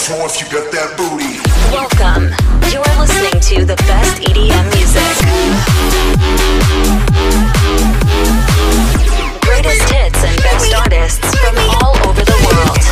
floor if you got that booty. Welcome. You are listening to the best EDM music. Greatest hits and best artists from all over the world.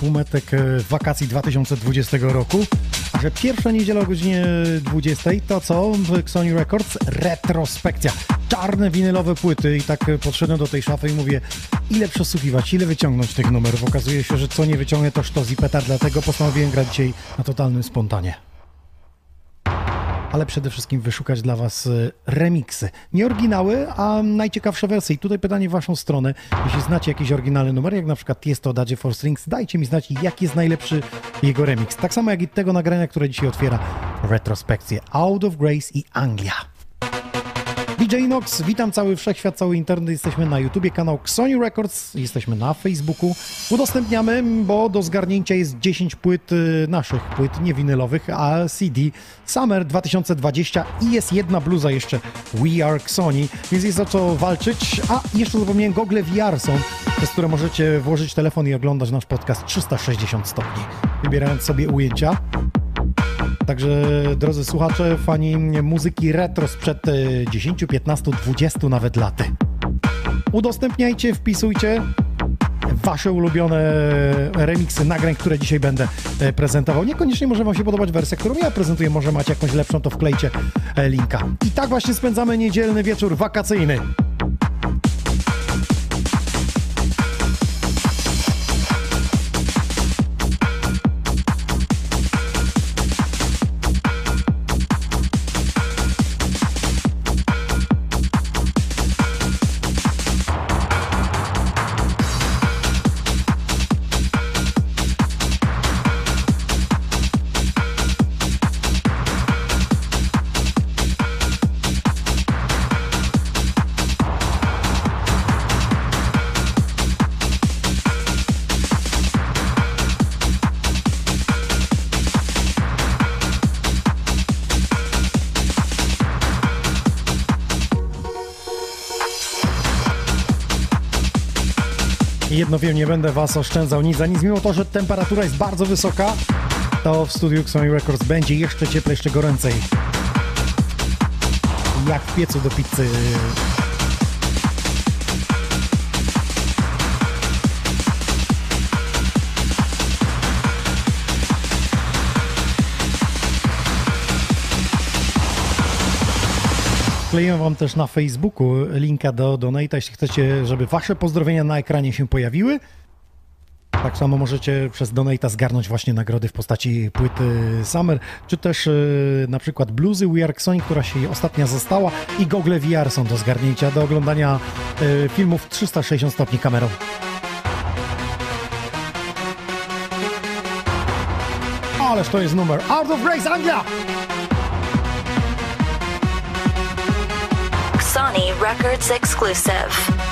Półmetek e, wakacji 2020 roku. A że pierwsza niedziela o godzinie 20 to co? W Sony Records retrospekcja. Czarne winylowe płyty i tak e, podszedłem do tej szafy i mówię ile przesłuchiwać, ile wyciągnąć tych numerów. Okazuje się, że co nie wyciągnę to sztos i petar, dlatego postanowiłem grać dzisiaj na totalnym spontanie ale przede wszystkim wyszukać dla Was y, remiksy. Nie oryginały, a najciekawsze wersje. I tutaj pytanie w Waszą stronę. Jeśli znacie jakiś oryginalny numer, jak na przykład jest to Dadzie for Strings, dajcie mi znać, jaki jest najlepszy jego remix. Tak samo jak i tego nagrania, które dzisiaj otwiera retrospekcję Out of Grace i Anglia. DJ Nox, witam cały wszechświat, cały internet. Jesteśmy na YouTubie, kanał Sony Records, jesteśmy na Facebooku. Udostępniamy, bo do zgarnięcia jest 10 płyt y, naszych płyt, nie winylowych, a CD Summer 2020 i jest jedna bluza jeszcze We Are Sony, więc jest o co walczyć. A jeszcze zapomniałem, gogle VR są, przez które możecie włożyć telefon i oglądać nasz podcast 360 stopni, wybierając sobie ujęcia. Także drodzy słuchacze, fani muzyki retro sprzed e, 10, 15, 20 nawet laty. Udostępniajcie, wpisujcie wasze ulubione remiksy nagrań, które dzisiaj będę e, prezentował. Niekoniecznie może wam się podobać wersja, którą ja prezentuję, może macie jakąś lepszą, to wklejcie e, linka. I tak właśnie spędzamy niedzielny wieczór wakacyjny. Jedno wiem, nie będę was oszczędzał nic za nic, mimo to, że temperatura jest bardzo wysoka, to w studiu Sony Records będzie jeszcze cieplej, jeszcze goręcej. Jak w piecu do pizzy. Wkleję wam też na Facebooku linka do Donata, jeśli chcecie, żeby wasze pozdrowienia na ekranie się pojawiły. Tak samo możecie przez Donata zgarnąć właśnie nagrody w postaci płyty Summer, czy też yy, na przykład bluzy We Are która się ostatnia została i gogle VR są do zgarnięcia, do oglądania yy, filmów 360 stopni kamerą. Ależ to jest numer Out of Grace Anglia! Sony Records exclusive.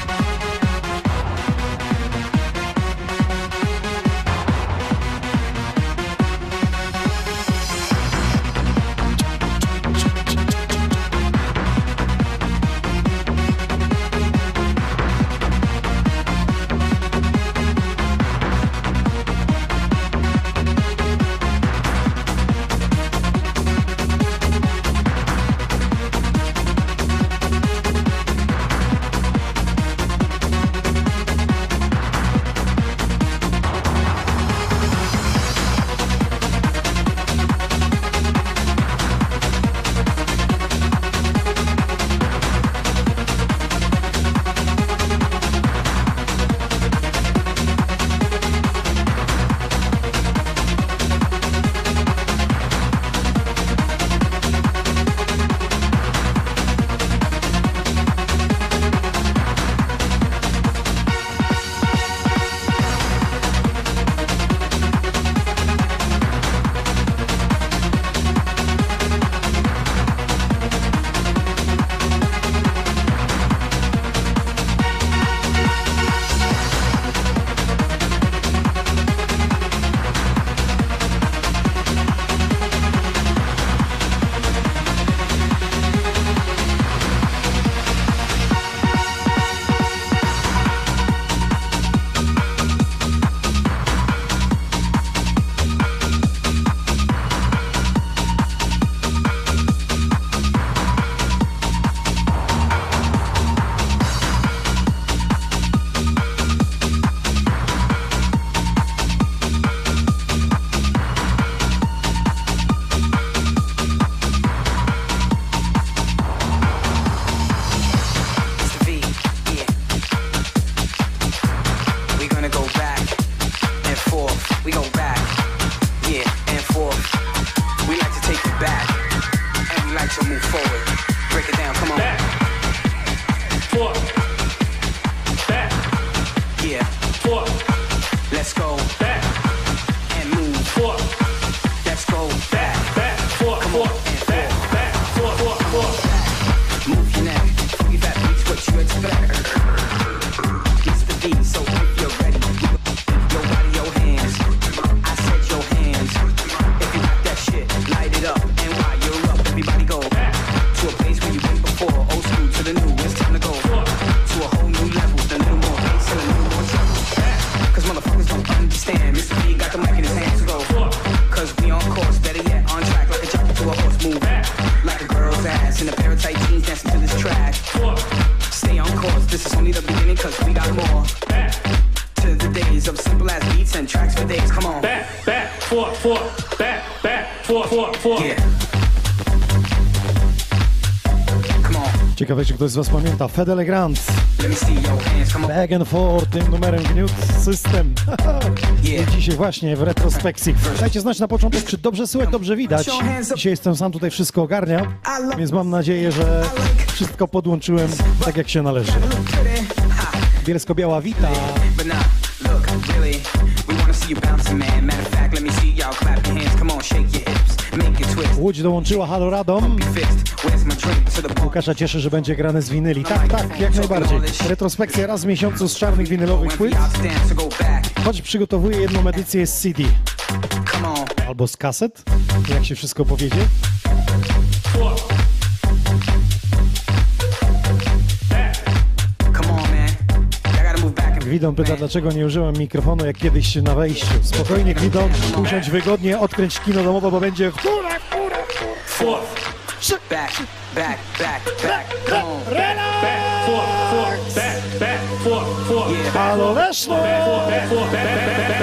ktoś z Was pamięta, Fedele Grant. Back and forth, tym numerem gniót system. I dzisiaj właśnie w retrospekcji. Dajcie znać na początek, czy dobrze słychać, dobrze widać. Dzisiaj jestem sam tutaj, wszystko ogarniam, więc mam nadzieję, że wszystko podłączyłem tak jak się należy. Bielsko-Biała wita. Łódź dołączyła Halo Radom. Łukasza cieszy, że będzie grane z winyli. Tak, tak, jak najbardziej. Retrospekcja raz w miesiącu z czarnych winylowych płyt. Choć przygotowuję jedną edycję z CD. Albo z kaset, jak się wszystko powiedzie. Gwidon pyta, dlaczego nie użyłem mikrofonu jak kiedyś na wejściu. Spokojnie, Gwidon, usiądź wygodnie, odkręć kino domowe, bo będzie! forth, back, back, back, back, come on, back, back, back, back, Follow that slow. Back, back, back, back, back.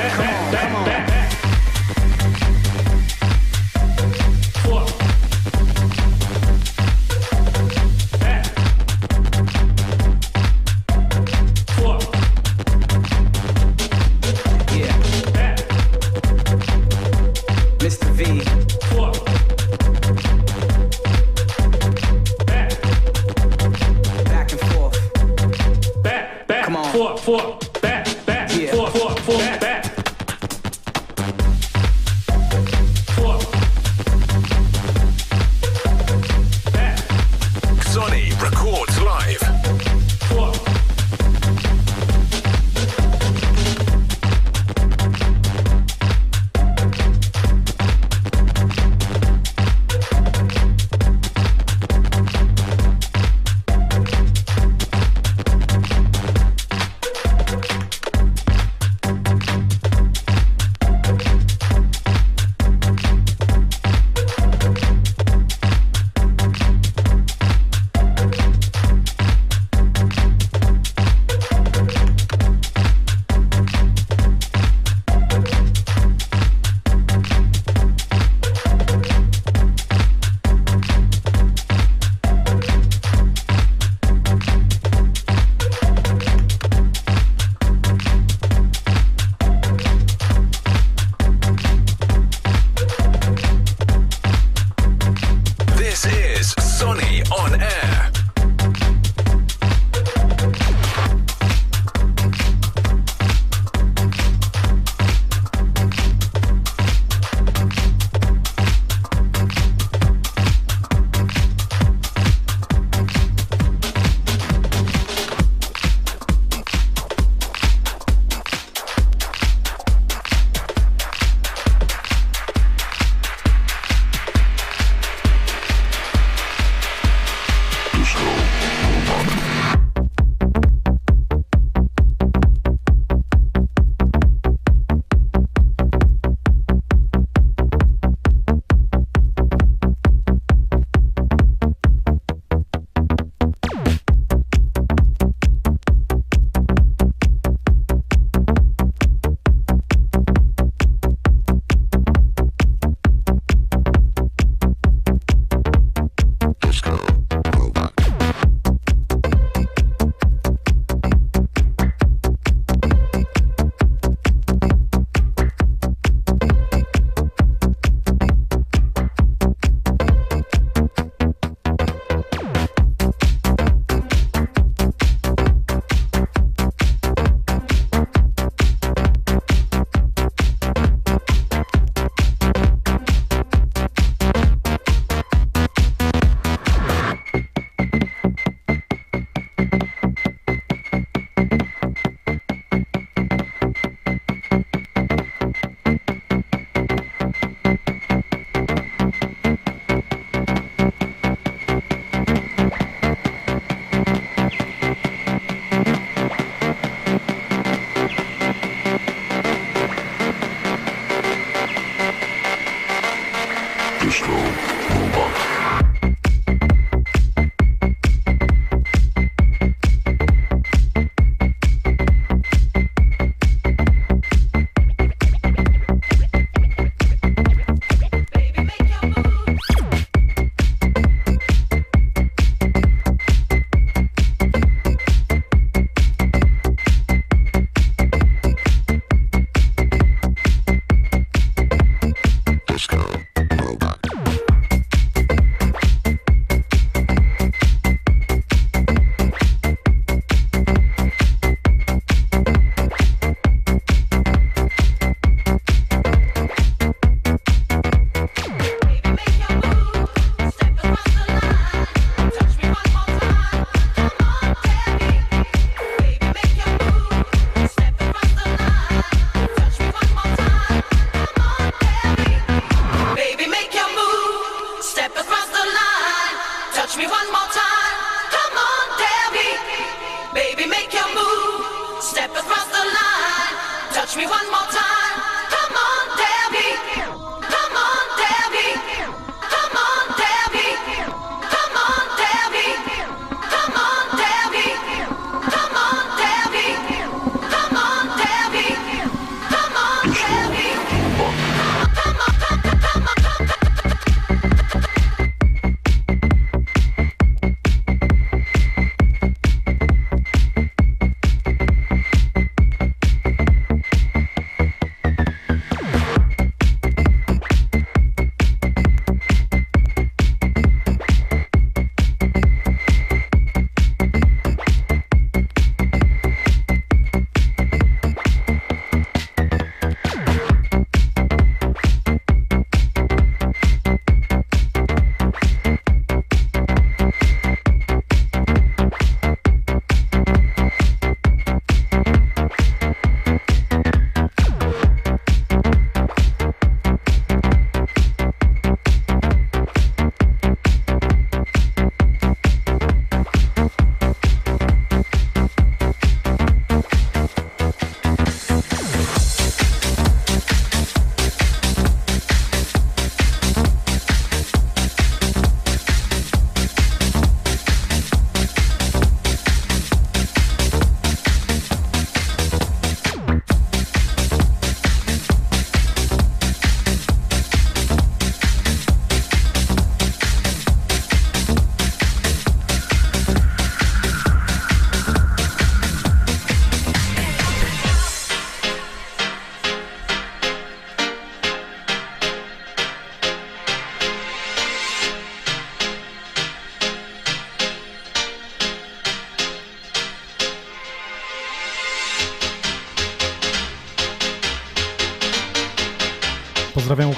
葵花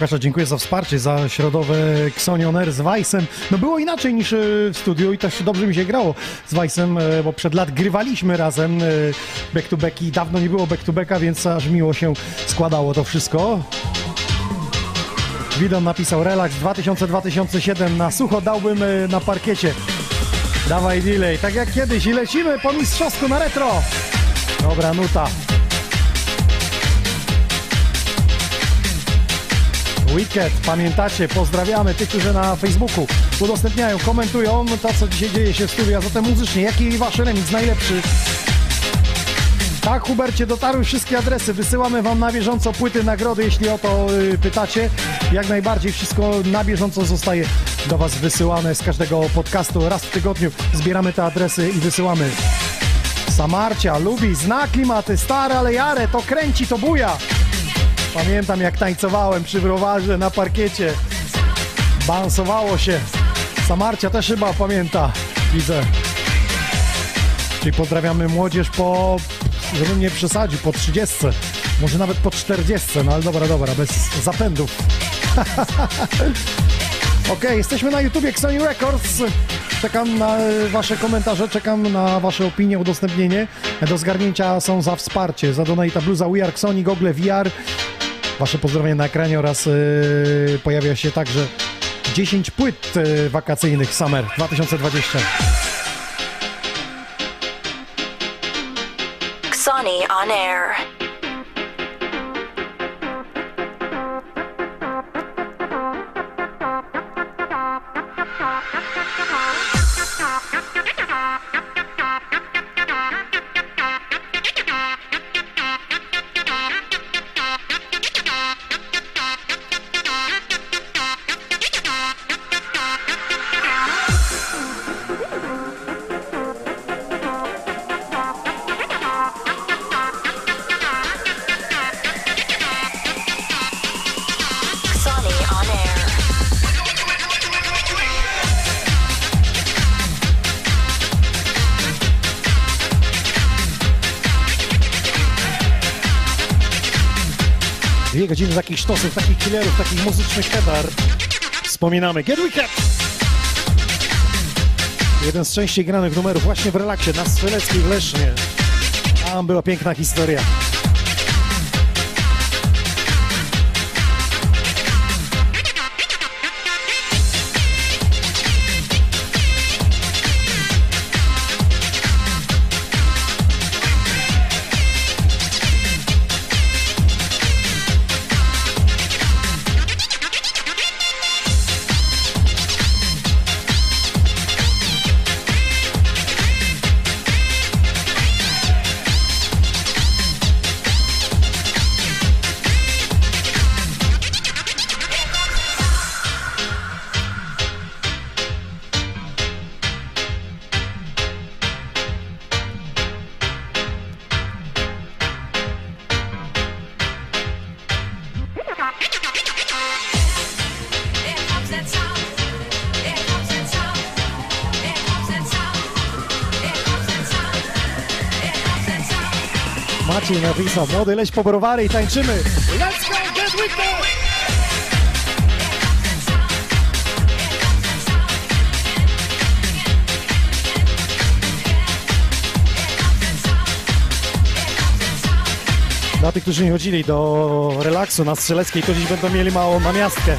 Łukasza, dziękuję za wsparcie, za środowe Xonioner z Weissem. No było inaczej niż e, w studiu i też dobrze mi się grało z Weissem, e, bo przed lat grywaliśmy razem e, back to back i dawno nie było back to backa, więc aż miło się składało to wszystko. Widon napisał relaks 2000-2007 na sucho dałbym na parkiecie. Dawaj delay, tak jak kiedyś i lecimy po mistrzowsku na retro. Dobra nuta. Weekend, pamiętacie, pozdrawiamy tych, którzy na Facebooku udostępniają, komentują to, co dzisiaj dzieje się w studiu, a zatem muzycznie, jaki wasz remix najlepszy? Tak, Hubercie, dotarły wszystkie adresy, wysyłamy wam na bieżąco płyty, nagrody, jeśli o to y, pytacie. Jak najbardziej wszystko na bieżąco zostaje do was wysyłane z każdego podcastu. Raz w tygodniu zbieramy te adresy i wysyłamy. Samarcia lubi, zna klimaty, stare, ale jare, to kręci, to buja. Pamiętam jak tańcowałem przy browarze na parkiecie. Balansowało się. Samarcia też chyba pamięta. Widzę. Czyli pozdrawiamy młodzież po, żebym nie przesadził, po 30. Może nawet po 40. No ale dobra, dobra, bez zapędów. Okej, jesteśmy na YouTubie Xoni Records. Czekam na e, Wasze komentarze, czekam na Wasze opinie, udostępnienie. Do zgarnięcia są za wsparcie, za Donata Bluza, We Are Xoni, Google VR. Wasze pozdrowienia na ekranie oraz yy, pojawia się także 10 płyt yy, wakacyjnych Summer 2020. Sony on air. Godziny takich sztosów, takich killerów, takich muzycznych pedar. Wspominamy Get Weekend! Jeden z częściej granych numerów właśnie w relaksie na Strzeleckiej w Lesznie. Tam była piękna historia. Napisał, młody leś po browary i tańczymy. Let's go, get with it! Dla tych, którzy nie chodzili do relaksu na Strzeleckiej, to dziś będą mieli małą namiastkę.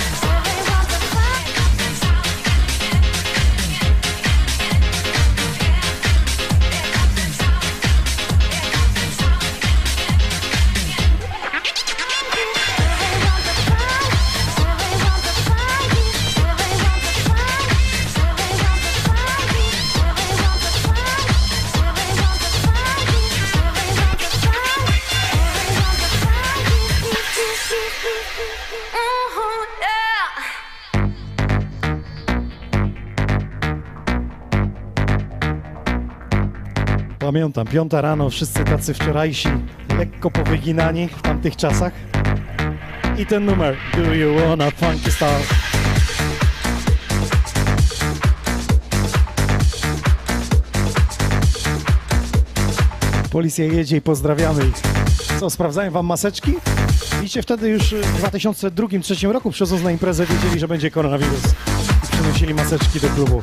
Pamiętam, piąta rano, wszyscy tacy wczorajsi, lekko powyginani w tamtych czasach. I ten numer, Do You Wanna Funky Star? Policja jedzie i pozdrawiamy ich. Co, sprawdzają wam maseczki? Widzicie, wtedy już w 2002-2003 roku przychodząc na imprezę wiedzieli, że będzie koronawirus. I przynosili maseczki do klubu.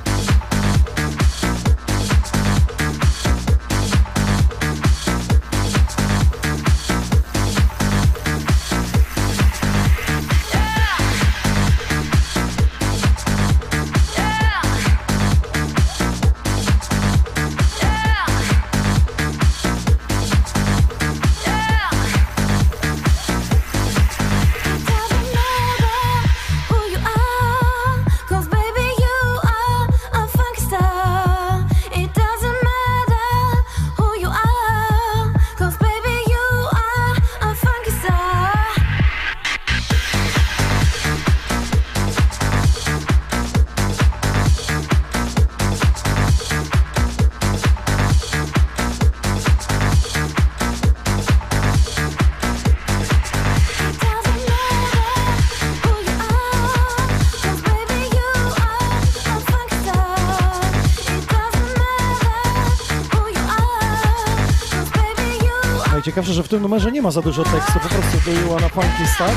Najciekawsze, że w tym numerze nie ma za dużo tekstu, po prostu do You Wanna Funky Star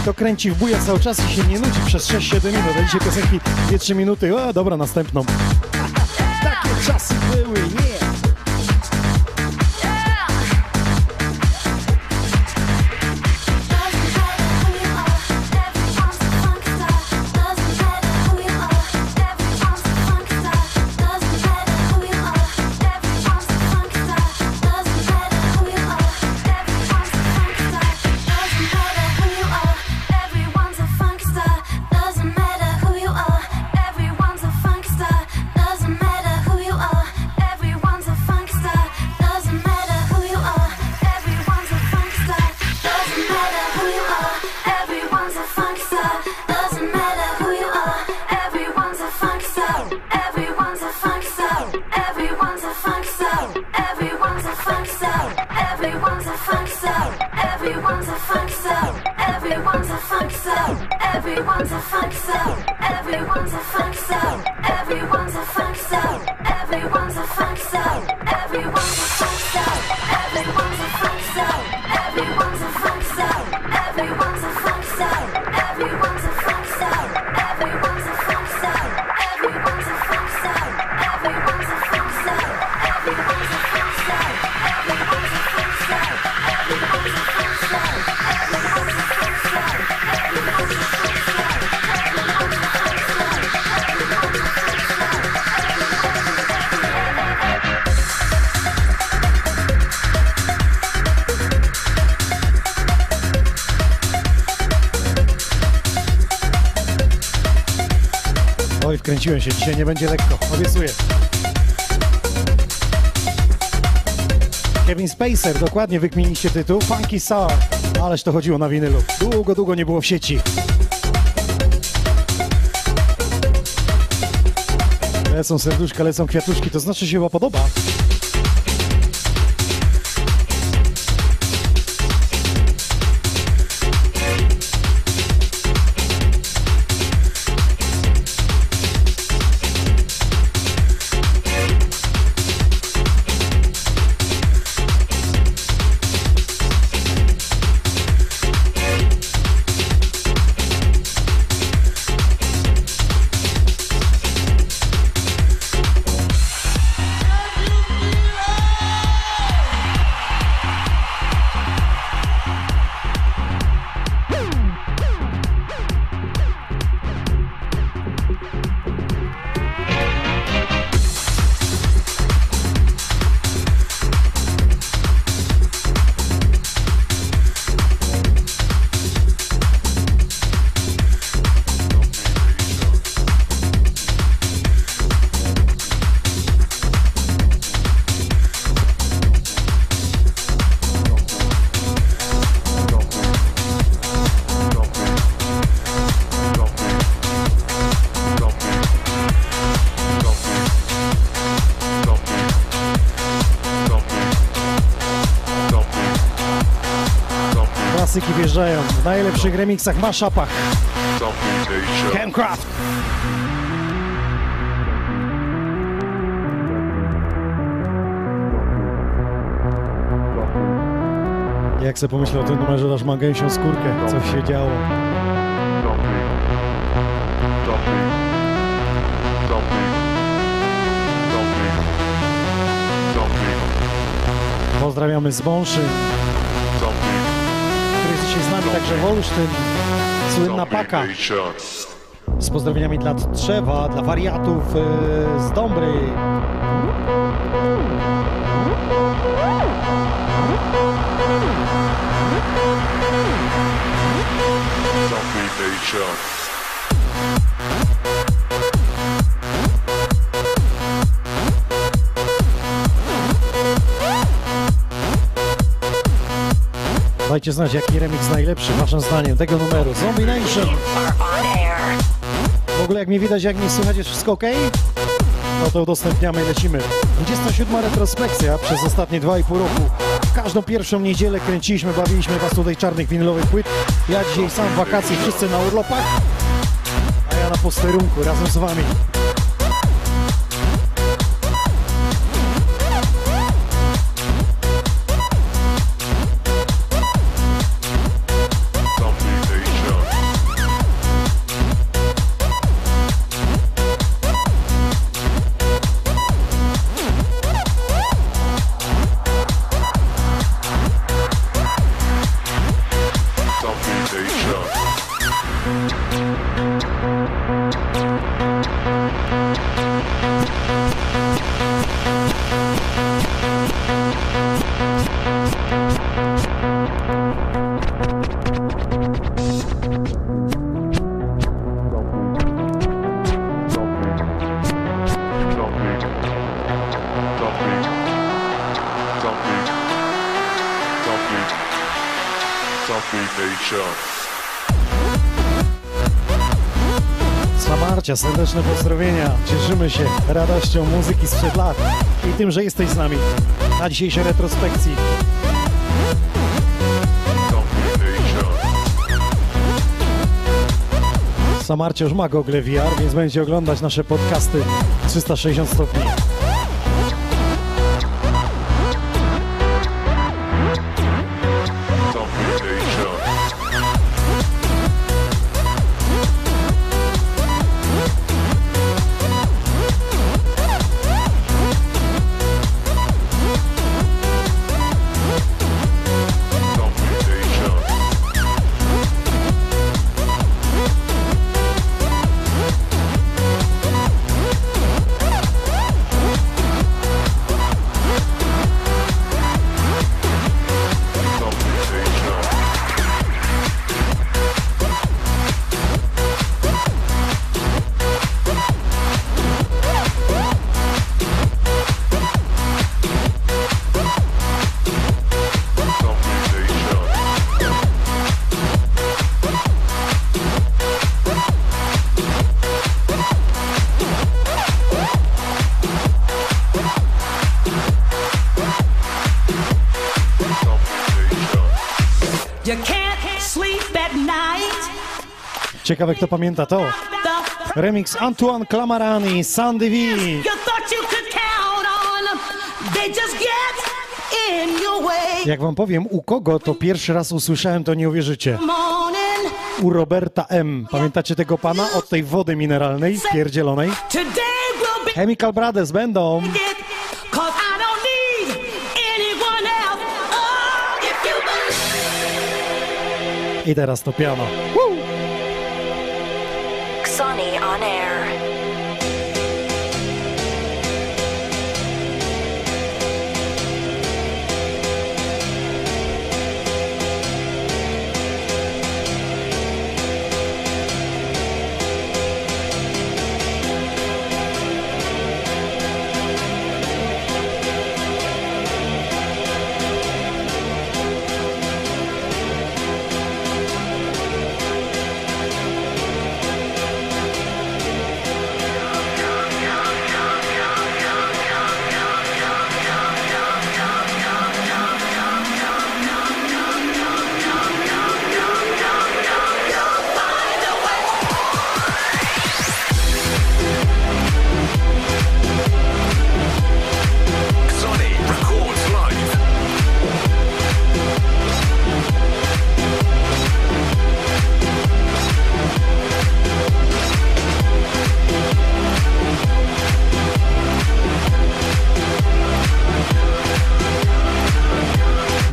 i to kręci w buja cały czas i się nie nudzi przez 6-7 minut, a dzisiaj piosenki 2-3 minuty, a dobra, następną. Everyone's a funk star. Everyone's a funk star. Everyone's a funk Oj, wkręciłem się, dzisiaj nie będzie lekko, obiecuję. Kevin Spacer, dokładnie wykminiliście tytuł, Funky Star, ależ to chodziło na winylu. Długo, długo nie było w sieci. Lecą serduszka, lecą kwiatuszki, to znaczy się chyba podoba. W najlepszych remixach, Nation. Camcraft. Jak sobie pomyślę o tym numerze, dasz ma gęsią skórkę, co się działo. Pozdrawiamy z Bąszy, dzisiaj z nami, także Wolsztyn, słynna Zombie paka. Z pozdrowieniami dla Trzewa, dla wariatów e, z Dąbry. Dajcie znać, jaki remix najlepszy, waszym zdaniem, tego numeru. Zombie Nation. W ogóle jak mnie widać, jak mnie słychać, jest wszystko ok? No to udostępniamy i lecimy. 27 retrospekcja przez ostatnie 2,5 roku. Każdą pierwszą niedzielę kręciliśmy, bawiliśmy was tutaj czarnych winylowych płyt. Ja dzisiaj sam w wakacje, wszyscy na urlopach, a ja na posterunku razem z wami. Samarcia, serdeczne pozdrowienia. Cieszymy się radością muzyki sprzed lat i tym, że jesteś z nami na dzisiejszej retrospekcji. Samarcia już ma Google VR, więc będzie oglądać nasze podcasty 360 stopni. Ciekawe kto pamięta to. Remix Antoine Clamarani, Sandy V. Jak wam powiem, u kogo to pierwszy raz usłyszałem, to nie uwierzycie. U Roberta M. Pamiętacie tego pana od tej wody mineralnej, pierdzielonej? Chemical Brothers będą. I teraz to piano.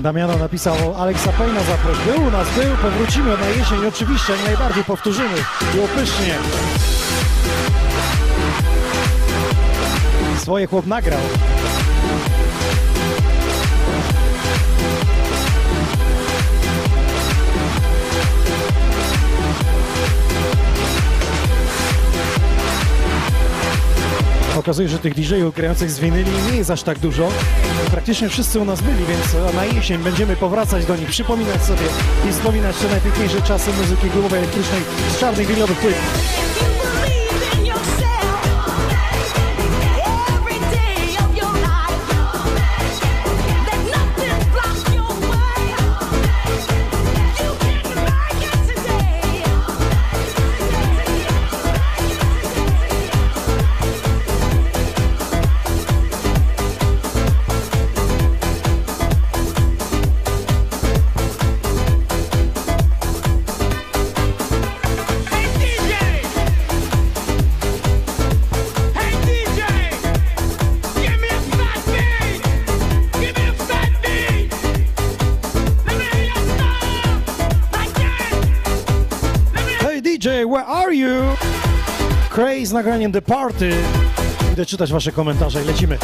Damiano napisał, Aleksa Payna zaproś. Był u nas, był, powrócimy na jesień, oczywiście, najbardziej powtórzymy. Było pysznie. Swoje chłop nagrał. Okazuje że tych DJ-ów grających z winyli nie jest aż tak dużo. Praktycznie wszyscy u nas byli, więc na jesień będziemy powracać do nich, przypominać sobie i wspominać te najpiękniejsze czasy muzyki klubowej elektrycznej z czarnych winylowych płyt. You? Craze z nagraniem The Party. Idę czytać wasze komentarze i lecimy.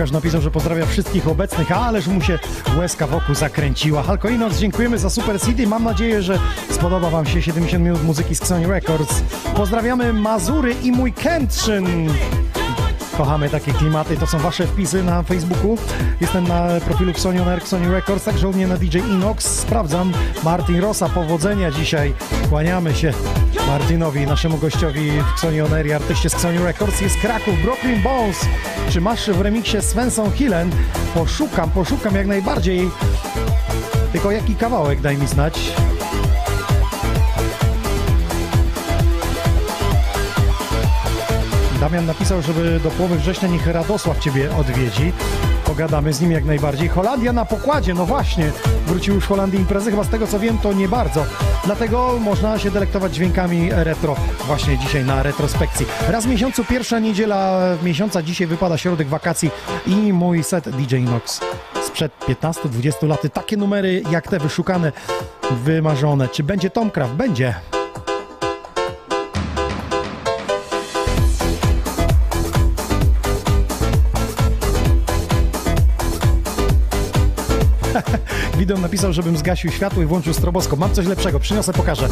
Łukasz napisał, że pozdrawia wszystkich obecnych, ależ mu się łezka wokół zakręciła. Halko Inox, dziękujemy za Super CD. Mam nadzieję, że spodoba wam się 70 minut muzyki z Xoni Records. Pozdrawiamy Mazury i mój Kętrzyn. Kochamy takie klimaty, to są wasze wpisy na Facebooku. Jestem na profilu Xonion Air, Xoni Records, także u mnie na DJ Inox. Sprawdzam. Martin Rosa, powodzenia dzisiaj. Kłaniamy się Martinowi, naszemu gościowi w Xonion Air i artyście z Xoni Records. Jest Kraków, Brooklyn Bones. Czy masz w remiksie Svensson Hillen? Poszukam, poszukam jak najbardziej. Tylko jaki kawałek, daj mi znać. Damian napisał, żeby do połowy września niech Radosław Ciebie odwiedzi. Pogadamy z nim jak najbardziej. Holandia na pokładzie, no właśnie. Wróciły już Holandii imprezy, chyba z tego co wiem to nie bardzo. Dlatego można się delektować dźwiękami retro właśnie dzisiaj na retrospekcji. Raz w miesiącu, pierwsza niedziela miesiąca, dzisiaj wypada środek wakacji i mój set DJ Nox sprzed 15-20 lat. Takie numery jak te wyszukane, wymarzone. Czy będzie Tomcraft? Będzie. Wideo napisał, żebym zgasił światło i włączył stroboskop. Mam coś lepszego, przyniosę, pokażę.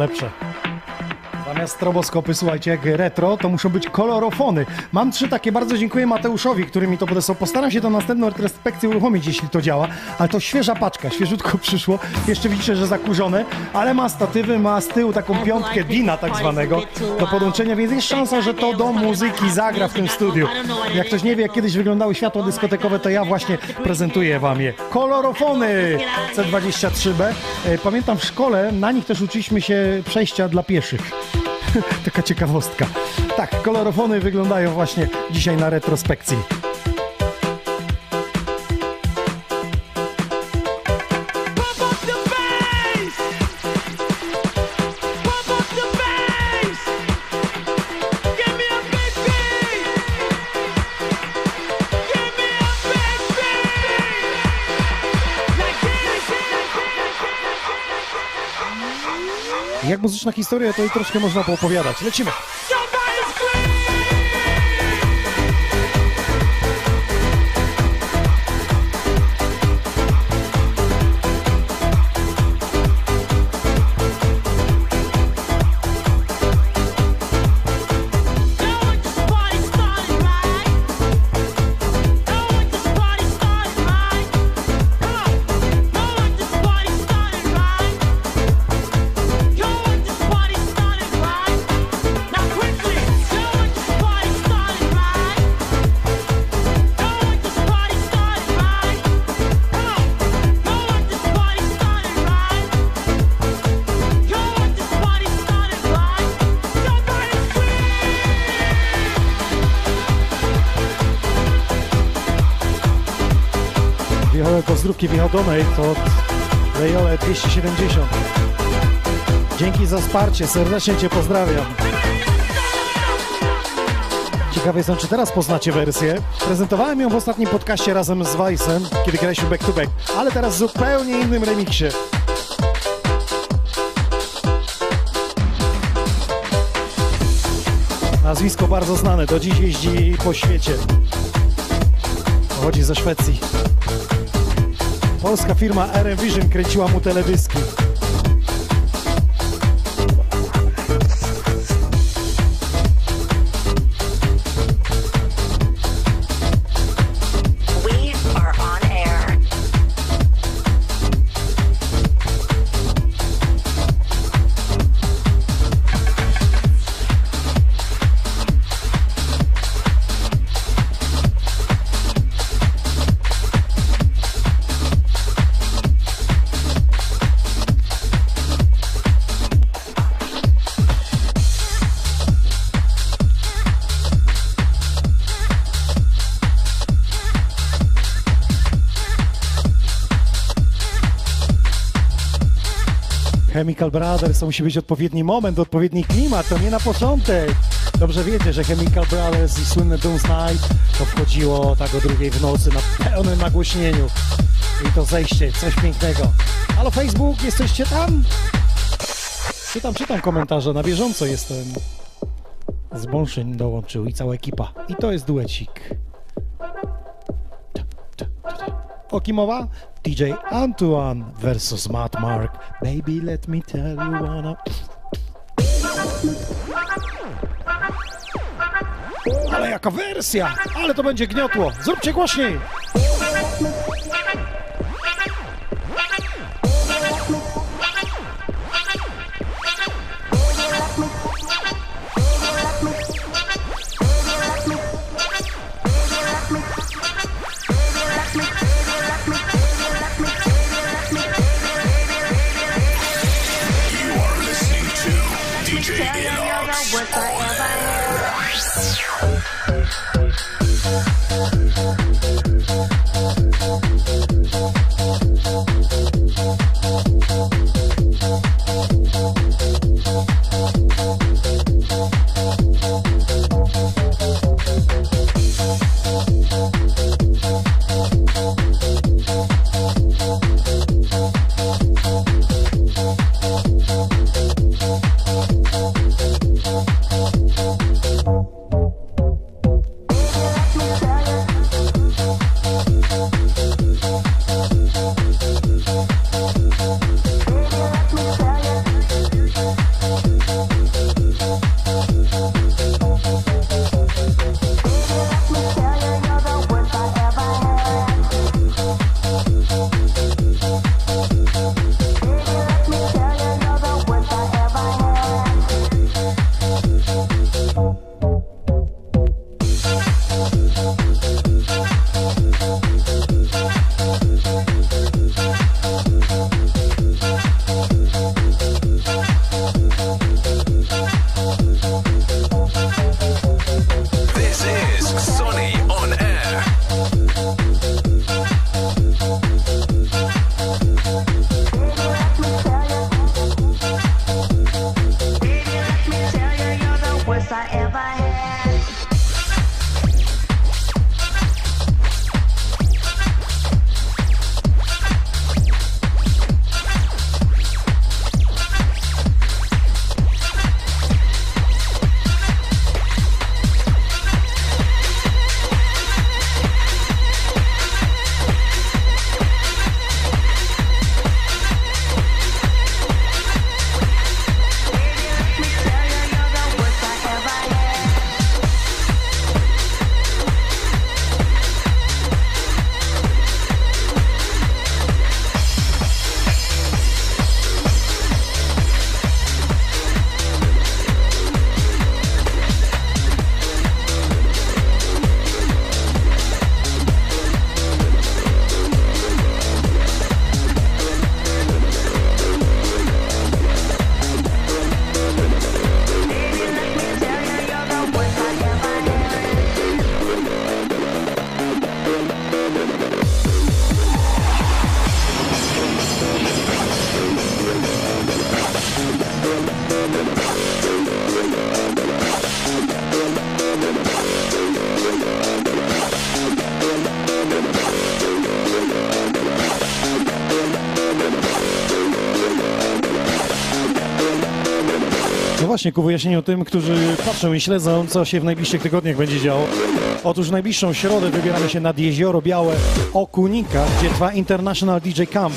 Lepsze. Stroboskopy, słuchajcie, jak retro, to muszą być kolorofony. Mam trzy takie, bardzo dziękuję Mateuszowi, który mi to podesłał. Postaram się to następną retrospekcję uruchomić, jeśli to działa. Ale to świeża paczka, świeżutko przyszło. Jeszcze widzicie, że zakurzone, ale ma statywy, ma z tyłu taką piątkę Dina tak zwanego do podłączenia, więc jest szansa, że to do muzyki zagra w tym studiu. Jak ktoś nie wie, jak kiedyś wyglądały światła dyskotekowe, to ja właśnie prezentuję wam je. Kolorofony C23B. E, Pamiętam w szkole, na nich też uczyliśmy się przejścia dla pieszych. Taka ciekawostka. Tak, kolorofony wyglądają właśnie dzisiaj na retrospekcji. Muzyczna historia, to i troszkę można poopowiadać. Lecimy. Donate od Lejole 270. Dzięki za wsparcie, serdecznie Cię pozdrawiam. Ciekawy jestem, czy teraz poznacie wersję. Prezentowałem ją w ostatnim podcaście razem z Weissem, kiedy graliśmy back to back, ale teraz w zupełnie innym remiksie. Nazwisko bardzo znane, do dziś jeździ po świecie. Pochodzi ze Szwecji. Polska firma RM Vision kręciła mu teledyski. Chemical Brothers to musi być odpowiedni moment, odpowiedni klimat, to nie na początek. Dobrze wiecie, że Chemical Brothers i słynne Doom's Night to wchodziło tak o drugiej w nocy na pełnym nagłośnieniu. I to zejście, coś pięknego. Halo Facebook, jesteście tam? Czytam, czytam komentarze, na bieżąco jestem. Z Bąszyn dołączył i cała ekipa. I to jest duecik. O kim mowa? DJ Antoine versus Matt Mark. Baby, let me tell you wanna... Ale jaka wersja! Ale to będzie gniotło! Zróbcie głośniej! Właśnie, ku wyjaśnieniu tym, którzy patrzą i śledzą, co się w najbliższych tygodniach będzie działo. Otóż w najbliższą środę wybieramy się nad Jezioro Białe Okunika, gdzie trwa International DJ Camp,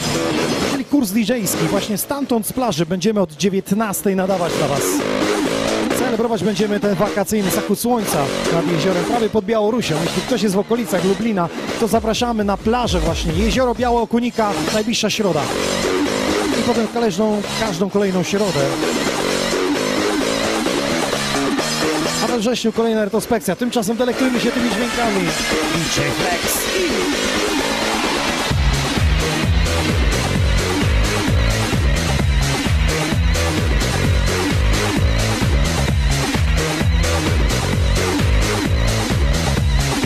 czyli kurs DJ-ski. Właśnie stamtąd z plaży będziemy od 19 nadawać dla Was. Celebrować będziemy ten wakacyjny zachód słońca nad jeziorem, prawie pod Białorusią. Jeśli ktoś jest w okolicach Lublina, to zapraszamy na plażę właśnie. Jezioro Białe Okunika, najbliższa środa. I potem każdą, każdą kolejną środę. A we wrześniu kolejna retrospekcja. Tymczasem delektujmy się tymi dźwiękami. Flex.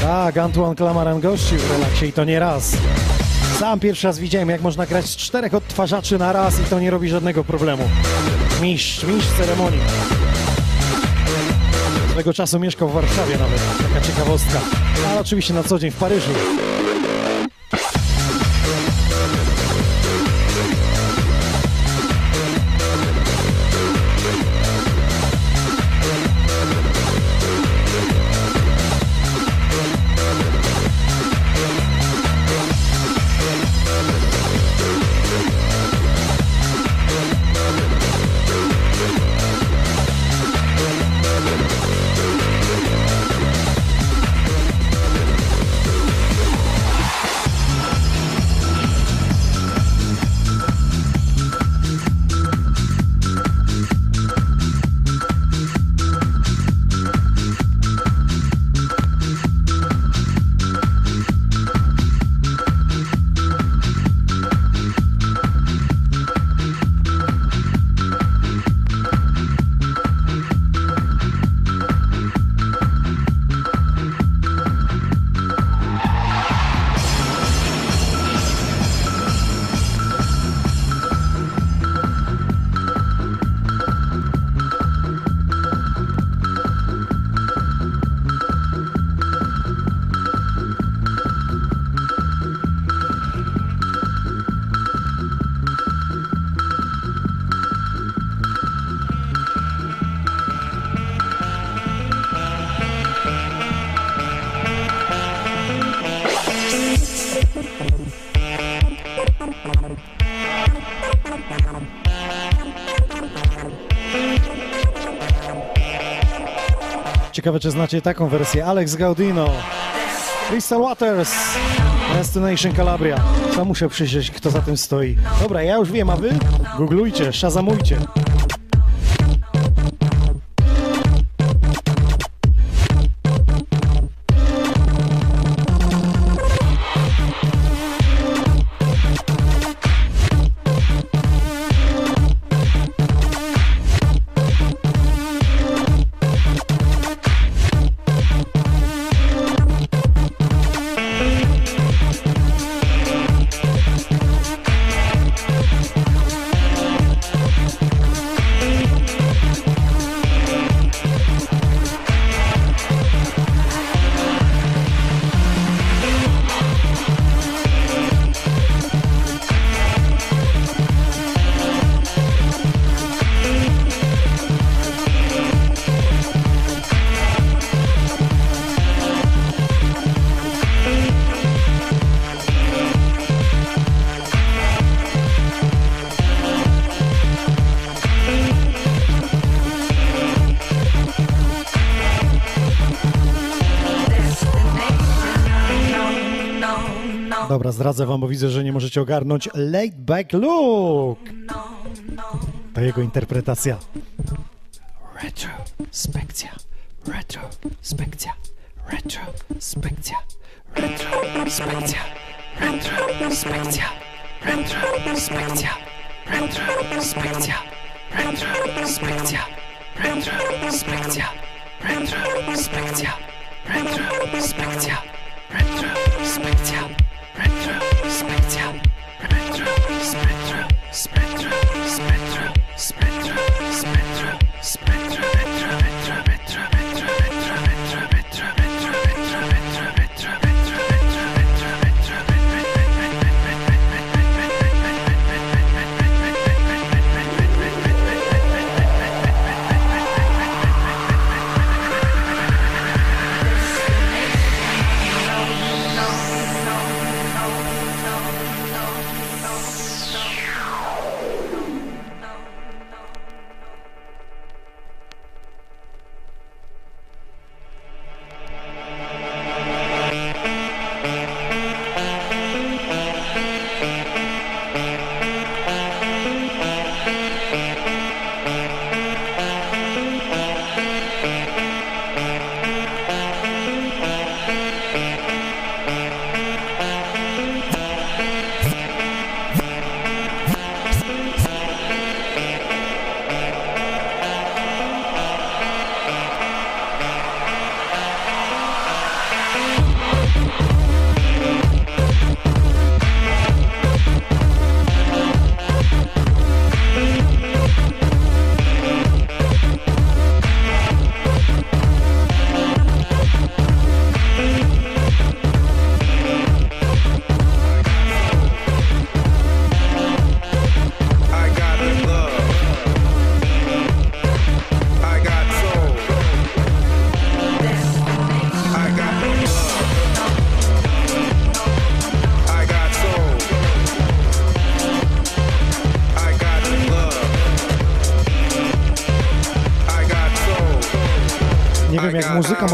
Tak, Antoine Clamaran gościł w relaksie i to nie raz. Sam pierwszy raz widziałem, jak można grać z czterech odtwarzaczy na raz i to nie robi żadnego problemu. Mistrz, mistrz ceremonii. Swego czasu mieszkał w Warszawie nawet, taka ciekawostka. Ale oczywiście na co dzień w Paryżu. Ciekawe, czy znacie taką wersję. Alex Gaudino, Crystal Waters, Destination Calabria. Sam muszę przyjrzeć, kto za tym stoi. Dobra, ja już wiem, a wy? Googlujcie, szazamujcie. Dobra, zdradzę wam, bo widzę, że nie możecie ogarnąć Laid Back Look. To jego interpretacja. Retrospekcja, retrospekcja, retrospekcja, retrospekcja, retrospekcja, retrospekcja, retrospekcja, retrospekcja, retrospekcja, retrospekcja, retrospekcja, retrospekcja,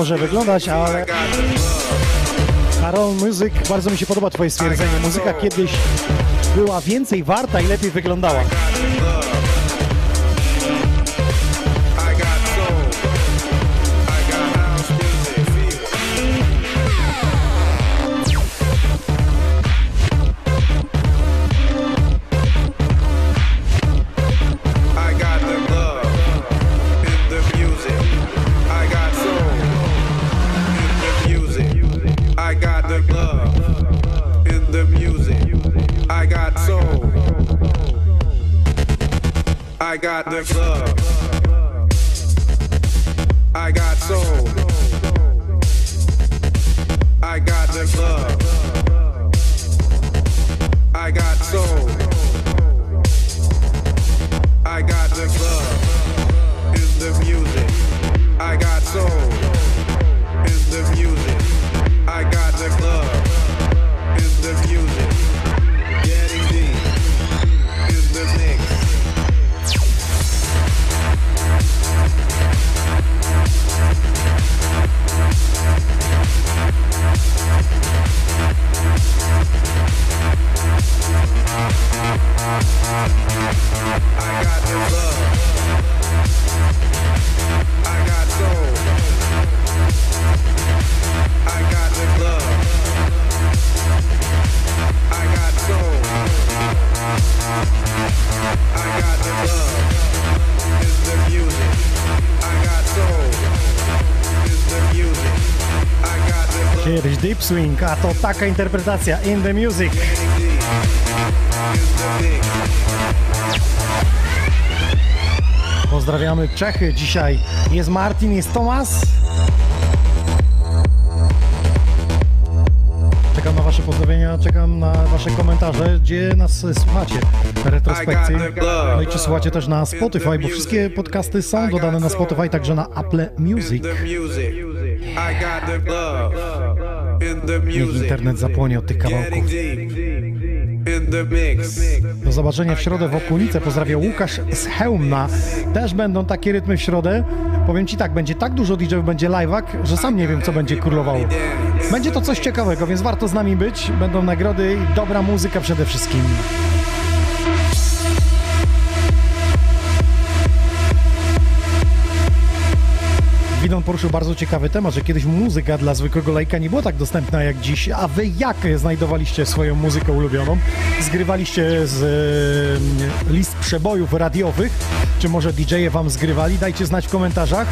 może wyglądać, ale Karol Music, bardzo mi się podoba Twoje stwierdzenie. Muzyka kiedyś była więcej warta i lepiej wyglądała. Swing, a to taka interpretacja In The Music. Pozdrawiamy Czechy dzisiaj. Jest Martin, jest Tomas. Czekam na Wasze pozdrowienia, czekam na Wasze komentarze, gdzie nas słuchacie retrospekcji. No i czy słuchacie też na Spotify, bo wszystkie podcasty są dodane na Spotify, także na Apple Music. I got the love in the Niech internet zapłonie od tych kawałków. Do zobaczenia w środę w Okunice. Pozdrawiam Łukasz z Chełmna. Też będą takie rytmy w środę. Powiem Ci tak, będzie tak dużo DJ-ów, będzie live'ak, że sam nie wiem, co będzie królowało. Będzie to coś ciekawego, więc warto z nami być. Będą nagrody i dobra muzyka przede wszystkim. Widon poruszył bardzo ciekawy temat, że kiedyś muzyka dla zwykłego lajka nie była tak dostępna jak dziś. A wy jak znajdowaliście swoją muzykę ulubioną? Zgrywaliście z e, list przebojów radiowych? Czy może DJ-e wam zgrywali? Dajcie znać w komentarzach.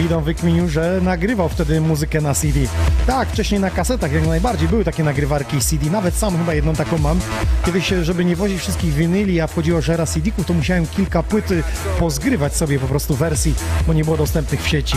Widon wykminił, że nagrywał wtedy muzykę na CD. Tak, wcześniej na kasetach jak najbardziej były takie nagrywarki CD. Nawet sam chyba jedną taką mam. Kiedyś, żeby nie wozić wszystkich winyli, a wchodziło żera CD-ków, to musiałem kilka płyty pozgrywać sobie po prostu wersji, bo nie było dostępnych w sieci.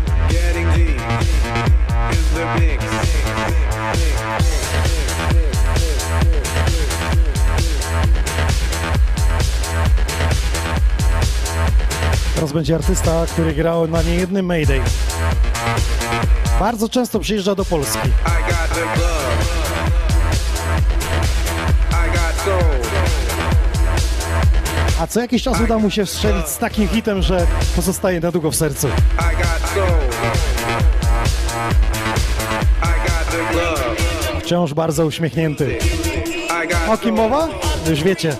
Teraz będzie artysta, który grał na niejednym Mayday. Bardzo często przyjeżdża do Polski. A co jakiś czas uda mu się strzelić z takim hitem, że pozostaje na długo w sercu. Wciąż bardzo uśmiechnięty. O kim mowa? Już wiecie.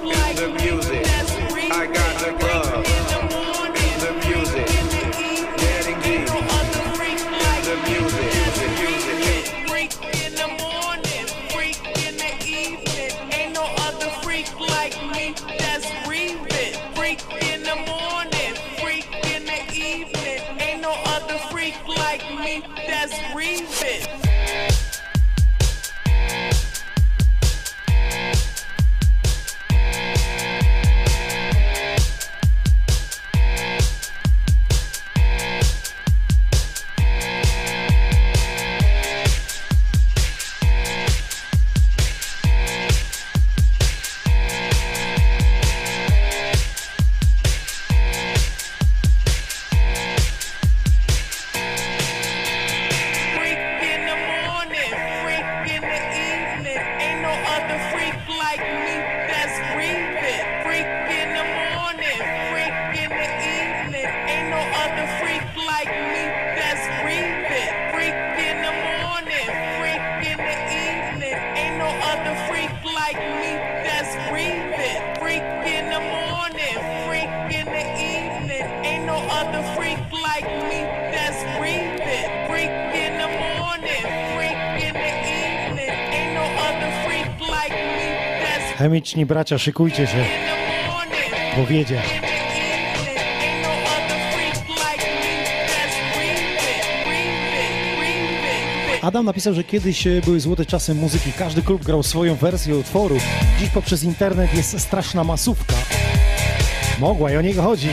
Me that's breathing, breathing, breathing. Adam napisał, że kiedyś e, były złote czasy muzyki, każdy klub grał swoją wersję utworu. Dziś poprzez internet jest straszna masówka. Mogła i o niego chodzi.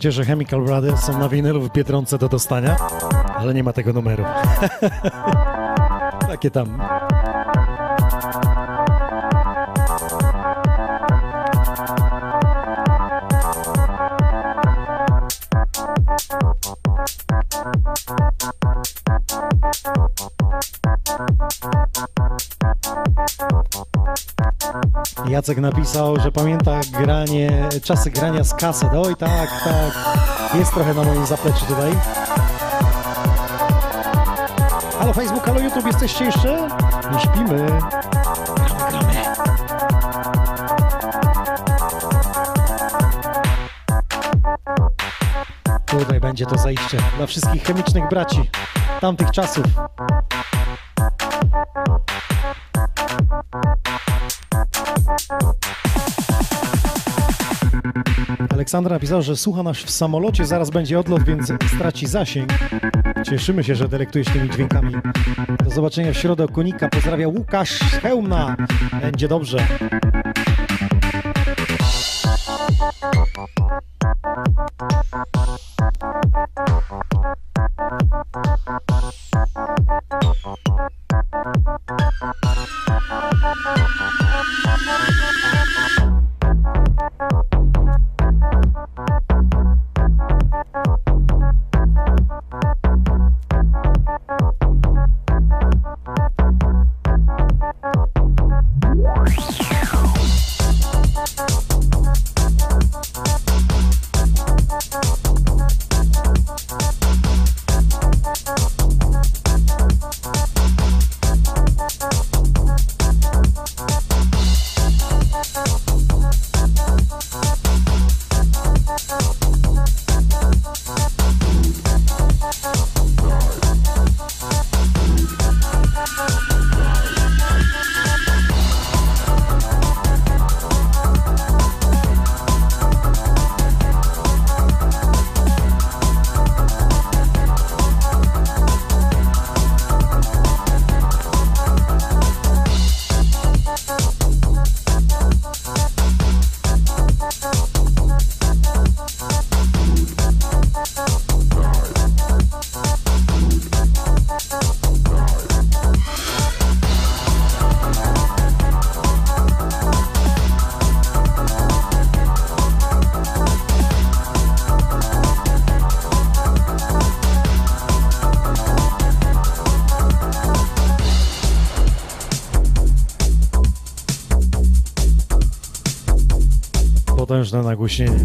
Wiecie, że Chemical Brothers są na winylu w Biedronce do dostania, ale nie ma tego numeru. Takie tam. Jacek napisał, że pamięta granie, czasy grania z kaset. Oj tak, tak. Jest trochę na moim zapleczu tutaj. Halo Facebook, halo YouTube, jesteście jeszcze? Nie śpimy. Tutaj będzie to zajście dla wszystkich chemicznych braci tamtych czasów. Aleksandra napisał, że słucha nas w samolocie, zaraz będzie odlot, więc straci zasięg. Cieszymy się, że delektujesz tymi dźwiękami. Do zobaczenia w środę Konika. Pozdrawia Łukasz z Chełmna. Będzie dobrze. Potężne nagłośnienie.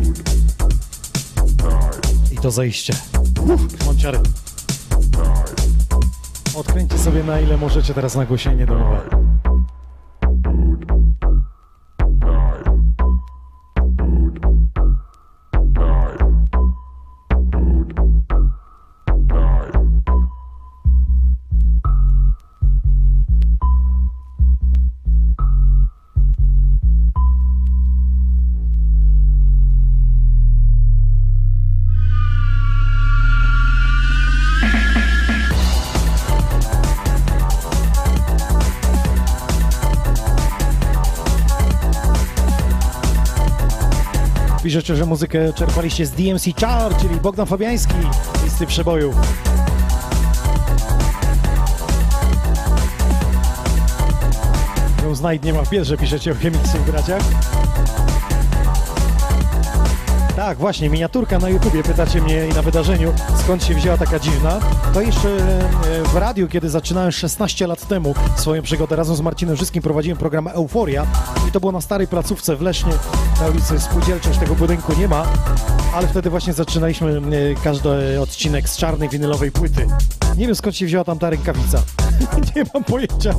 I to zejście. Uff, mam ciary. Odkręćcie sobie na ile możecie teraz nagłośnienie domowe. Piszecie, że muzykę czerpaliście z DMC Char, czyli Bogdan Fabiański, listy przeboju. Ją znajd nie ma w bierze, piszecie o chemiksu w. Tak, właśnie, miniaturka na YouTubie, pytacie mnie i na wydarzeniu, skąd się wzięła taka dziwna. To jeszcze e, w radiu, kiedy zaczynałem 16 lat temu swoją przygodę razem z Marcinem Żyskim, prowadziłem program Euforia i to było na starej placówce w Lesznie, na ulicy Spółdzielczej, już tego budynku nie ma, ale wtedy właśnie zaczynaliśmy e, każdy odcinek z czarnej winylowej płyty. Nie wiem skąd się wzięła tam ta rękawica. nie mam pojęcia.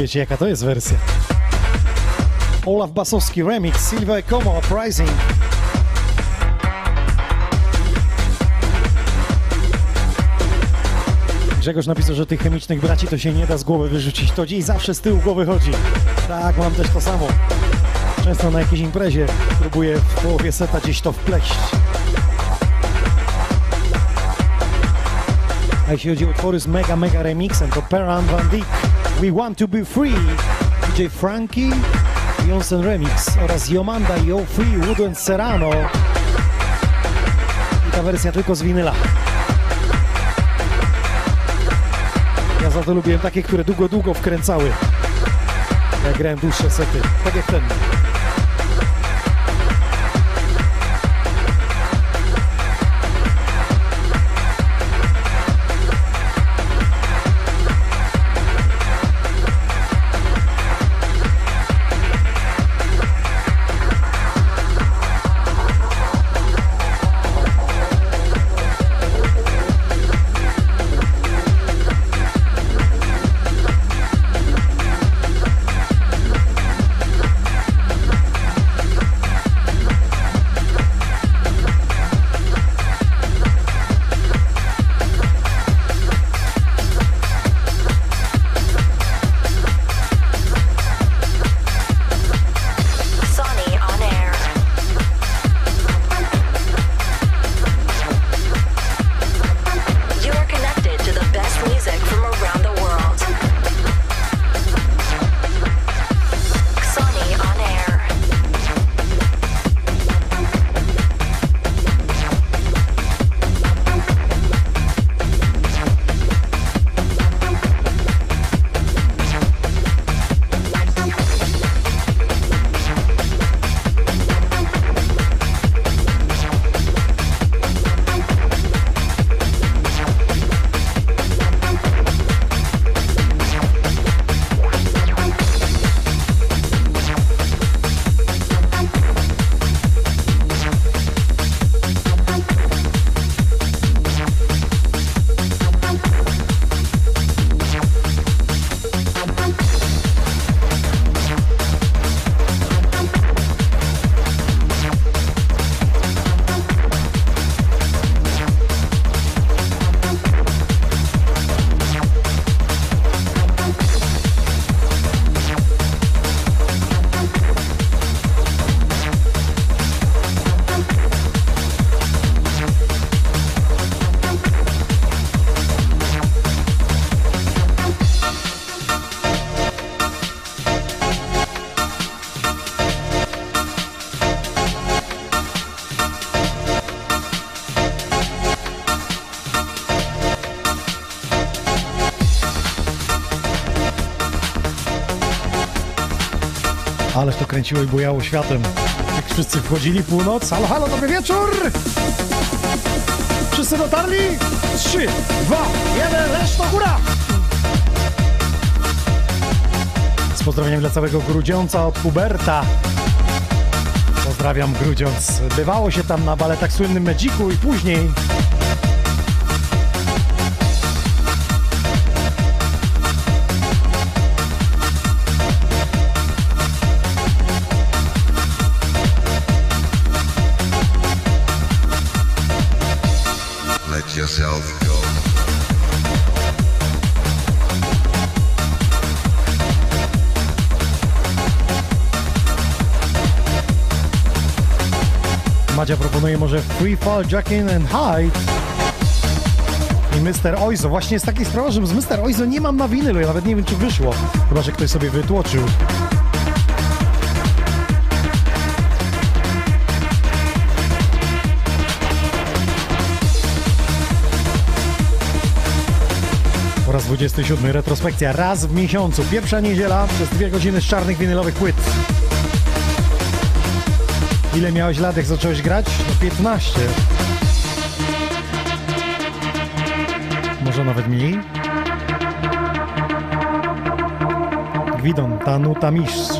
Wiecie, jaka to jest wersja. Olaf Basowski remix, Silver Como Uprising. Grzegorz napisał, że tych chemicznych braci to się nie da z głowy wyrzucić. To dziś zawsze z tyłu głowy chodzi. Tak, mam też to samo. Często na jakiejś imprezie próbuję w połowie seta gdzieś to wpleść. A jeśli chodzi o utwory z mega, mega remixem, to Peran Van Dyk, We Want To Be Free, DJ Frankie, Jonsen Remix oraz Yomanda Yo Free, Woodland Serrano. I ta wersja tylko z winyla. Ja za to lubiłem takie, które długo, długo wkręcały. Jak grałem dłuższe sety, tak jak ten. Kręciło i bujało światem. Jak wszyscy wchodzili północ. Halo, halo, dobry wieczór! Wszyscy dotarli? Trzy, dwa, jeden, reszta góra! Z pozdrowieniem dla całego Grudziąca od Huberta. Pozdrawiam Grudziąc. Bywało się tam na baletach słynnym Medziku i później. Madzia proponuje może Free Fall, Jackin and Hyde. I Mr. Oizo. Właśnie jest taki sprawa, że z Mr. Oizo nie mam na winylu. Ja nawet nie wiem, czy wyszło. Chyba, że ktoś sobie wytłoczył. Po raz 27. Retrospekcja raz w miesiącu. Pierwsza niedziela przez dwie godziny z czarnych winylowych płyt. Ile miałeś lat, jak zacząłeś grać? No 15. Może nawet mniej? Gwidon, ta nuta mistrz.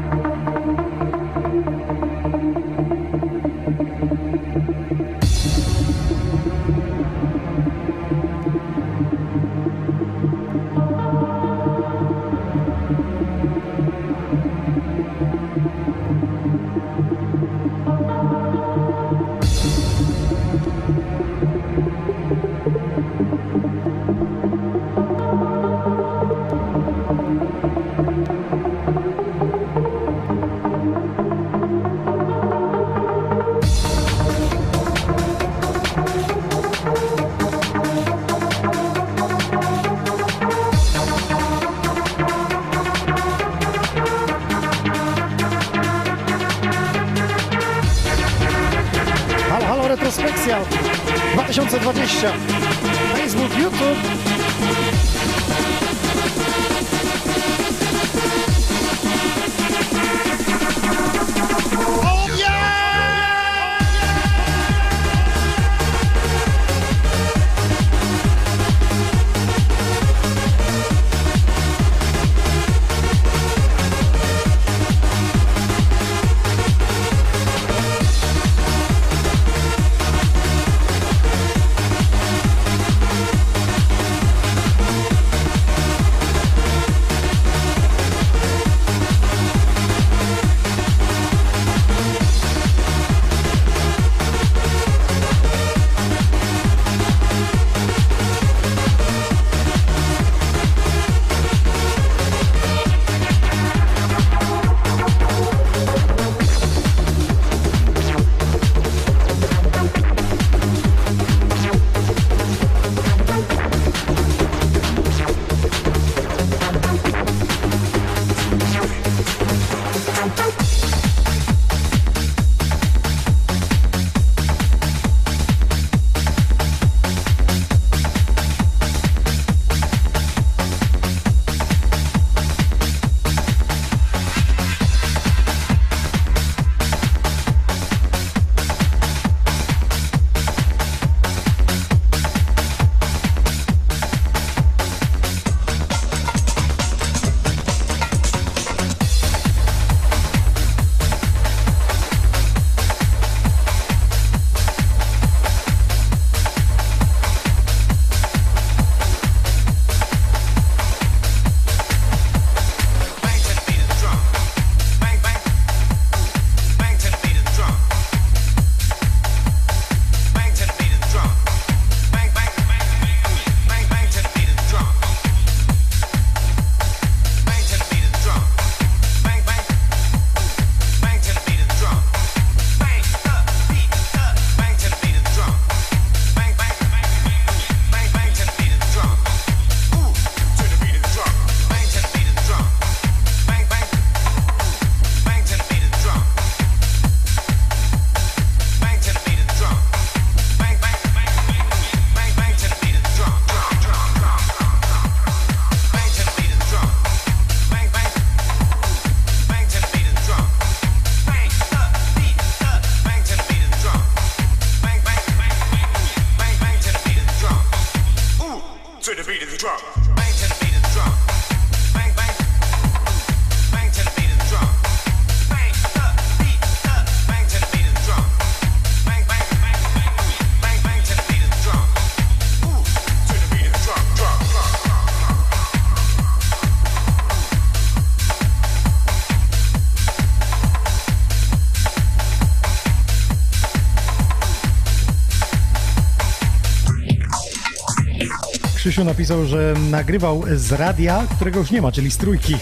Krzysiu napisał, że nagrywał z radia, którego już nie ma, czyli z trójki.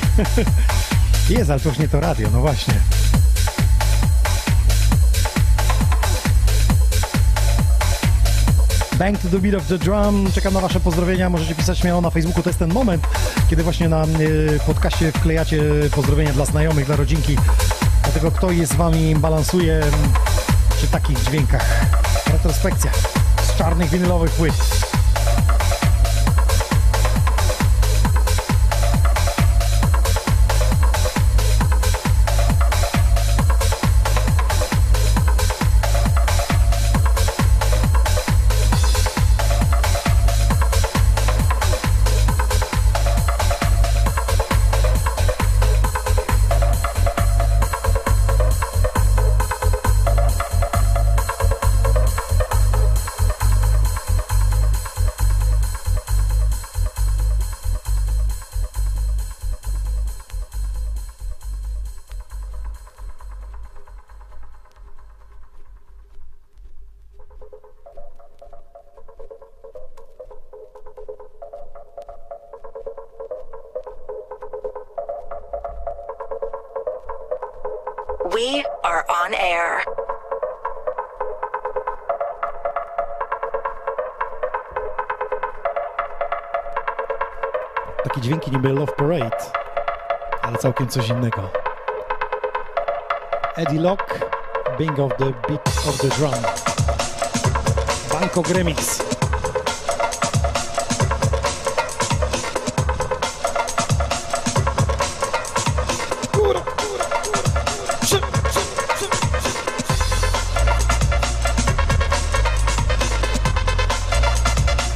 Jest, ale to już nie to radio, no właśnie. Bang to the beat of the drum. Czekam na Wasze pozdrowienia. Możecie pisać śmiało na Facebooku. To jest ten moment, kiedy właśnie na y, podcaście wklejacie pozdrowienia dla znajomych, dla rodzinki. Dlatego kto jest z Wami balansuje przy takich dźwiękach. Retrospekcja z czarnych winylowych płyt. Całkiem coś innego. Eddie Lock, Bing of the Beat of the Drum. Bangkok Remix.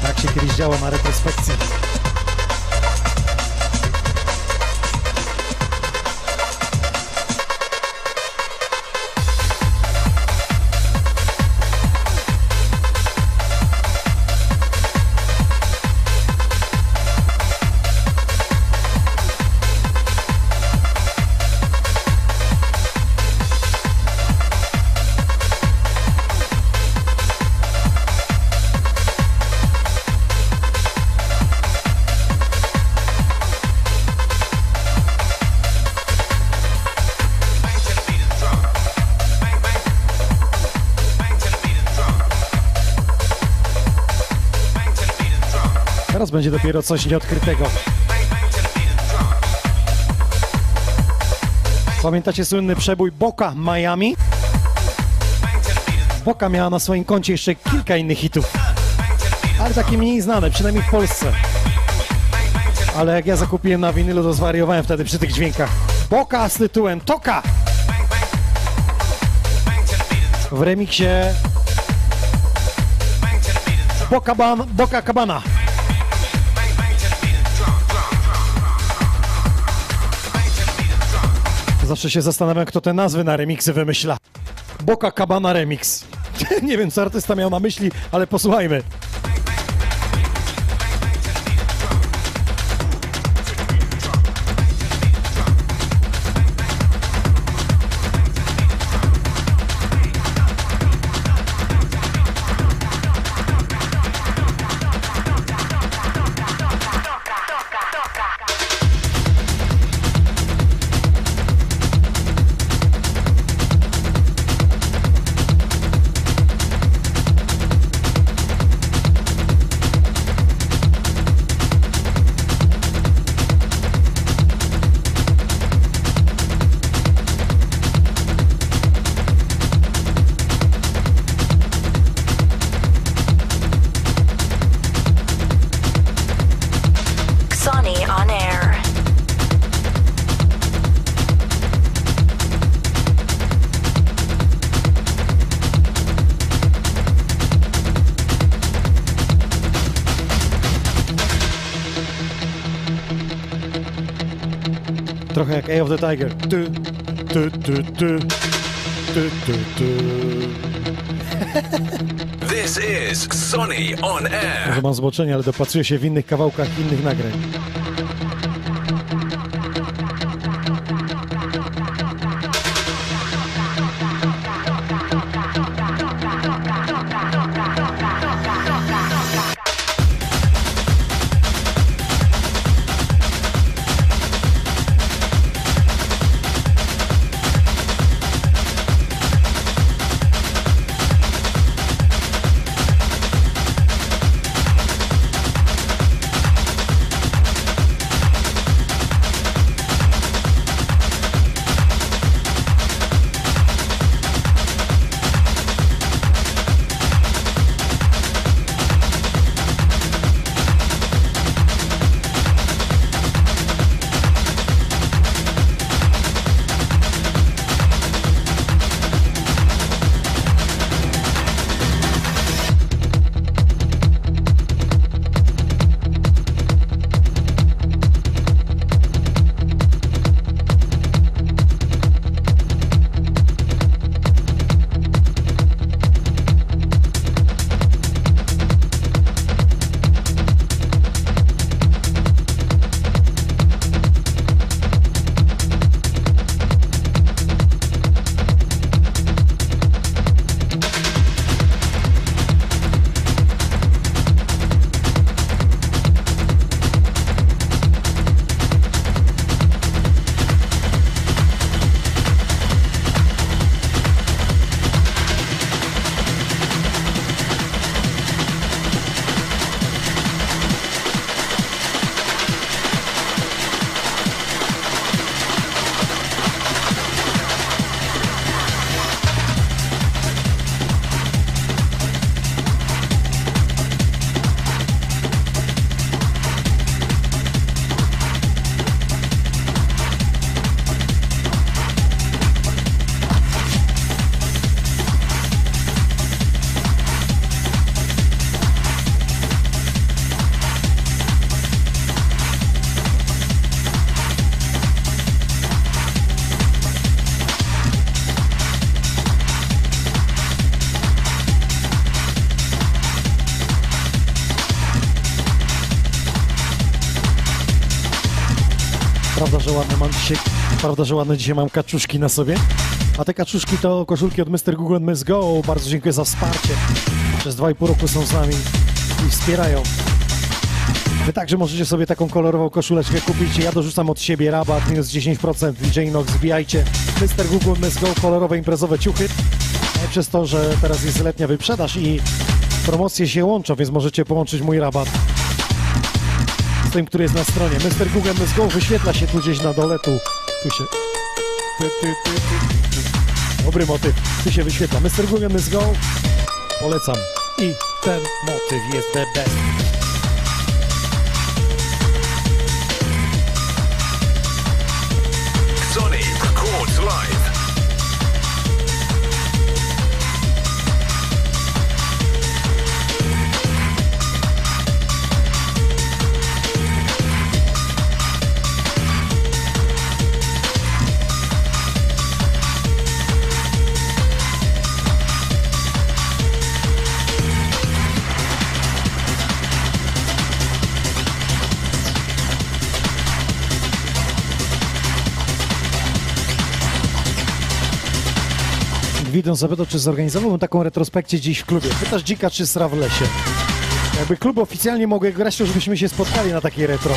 Tak się kiedyś działo na retrospekcji. Będzie dopiero coś nieodkrytego. Pamiętacie słynny przebój Boca Miami? Boca miała na swoim koncie jeszcze kilka innych hitów, ale takie mniej znane, przynajmniej w Polsce. Ale jak ja zakupiłem na winylu, to zwariowałem wtedy przy tych dźwiękach. Boca z tytułem Toka! W remiksie Boca, Ban- Boca Cabana. Zawsze się zastanawiam, kto te nazwy na remiksy wymyśla. Boka Cabana Remix. Nie wiem, co artysta miał na myśli, ale posłuchajmy. Trochę jak Eye of the Tiger. Ty, ty, ty, ty, ty, ty, ty. This is Sonny on air. Może mam zboczenie, ale dopatruję się w innych kawałkach innych nagrań. Prawda, że ładne dzisiaj mam kaczuszki na sobie? A te kaczuszki to koszulki od Mr. Google and Miss Go. Bardzo dziękuję za wsparcie. Przez 2,5 roku są z nami i wspierają. Wy także możecie sobie taką kolorową koszuleczkę kupić. Ja dorzucam od siebie rabat minus 10%. DJ Nox, wbijajcie. Mr. Google Miss Go, kolorowe imprezowe ciuchy. E, Przez to, że teraz jest letnia wyprzedaż i promocje się łączą, więc możecie połączyć mój rabat z tym, który jest na stronie. Mr. Google Miss Go wyświetla się tu gdzieś na dole, tu, tu się... Ty, ty, ty. Dobry motyw, tu się wyświetla. Mr. Google Miss Go, polecam. I ten motyw jest the best. Gwidon zapytał, czy zorganizowałbym taką retrospekcję dziś w klubie. Pytasz dzika, czy sra w lesie. Jakby klub oficjalnie mogę grać, to żebyśmy się spotkali na takiej retro.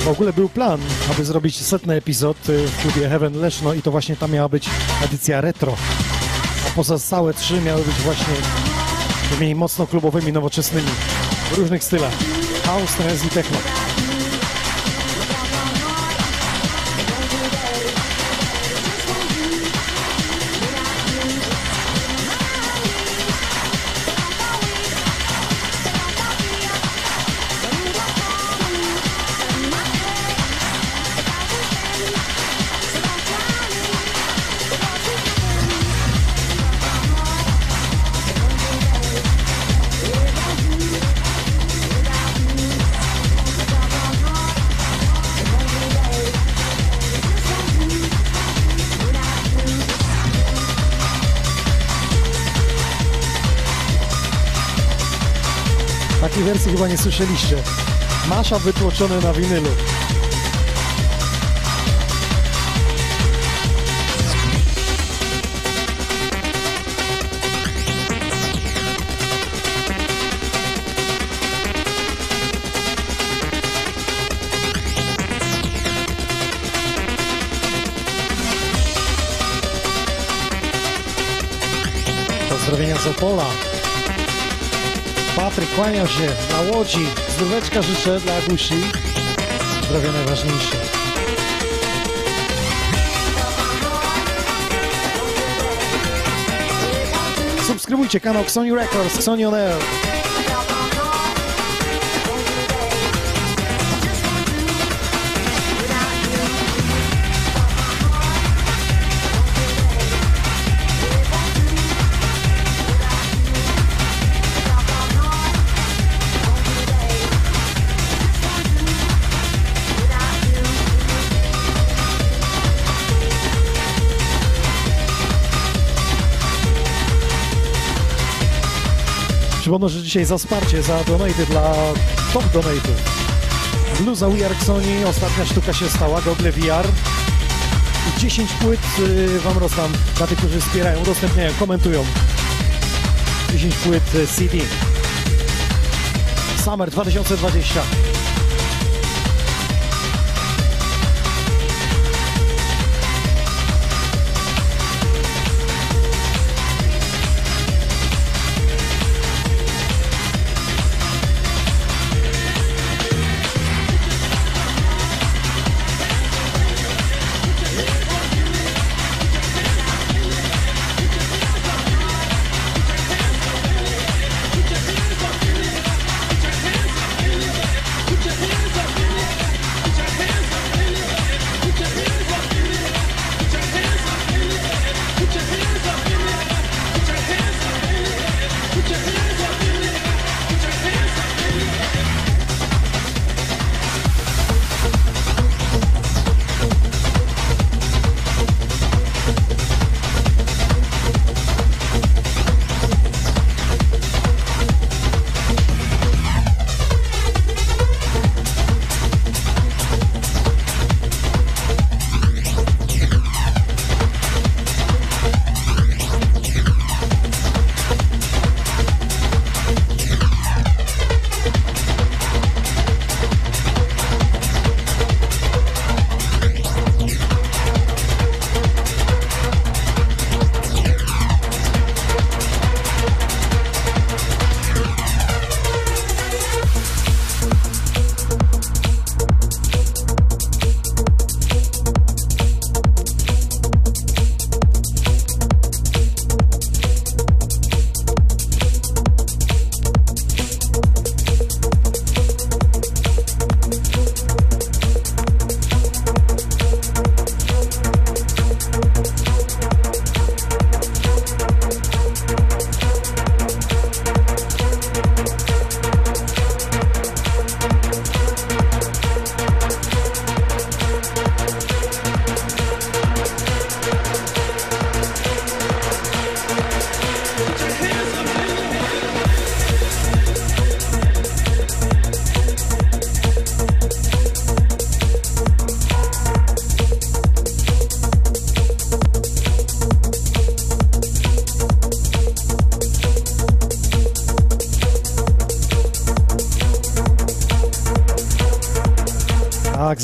W ogóle był plan, aby zrobić setny epizod y, w klubie Heaven Leszno i to właśnie tam miała być edycja retro. A poza całe trzy miały być właśnie tymi mocno klubowymi, nowoczesnymi, w różnych stylach. House, trance i techno. Wersji chyba nie słyszeliście. Masza wytłoczone na winylu. Pozdrowienia z Opola. Patryk kłania się na łodzi. Zdróweczka życzę dla Agusi. Zdrowie najważniejsze. Subskrybujcie kanał Xoni Records, Xoni On Air. Przypomnę, że dzisiaj za wsparcie, za donate dla top donate'ów. Bluza We Are Sony, ostatnia sztuka się stała, Google VR. I 10 płyt y, wam rozdam dla tych, którzy wspierają, udostępniają, komentują. 10 płyt y, CD. Summer 2020.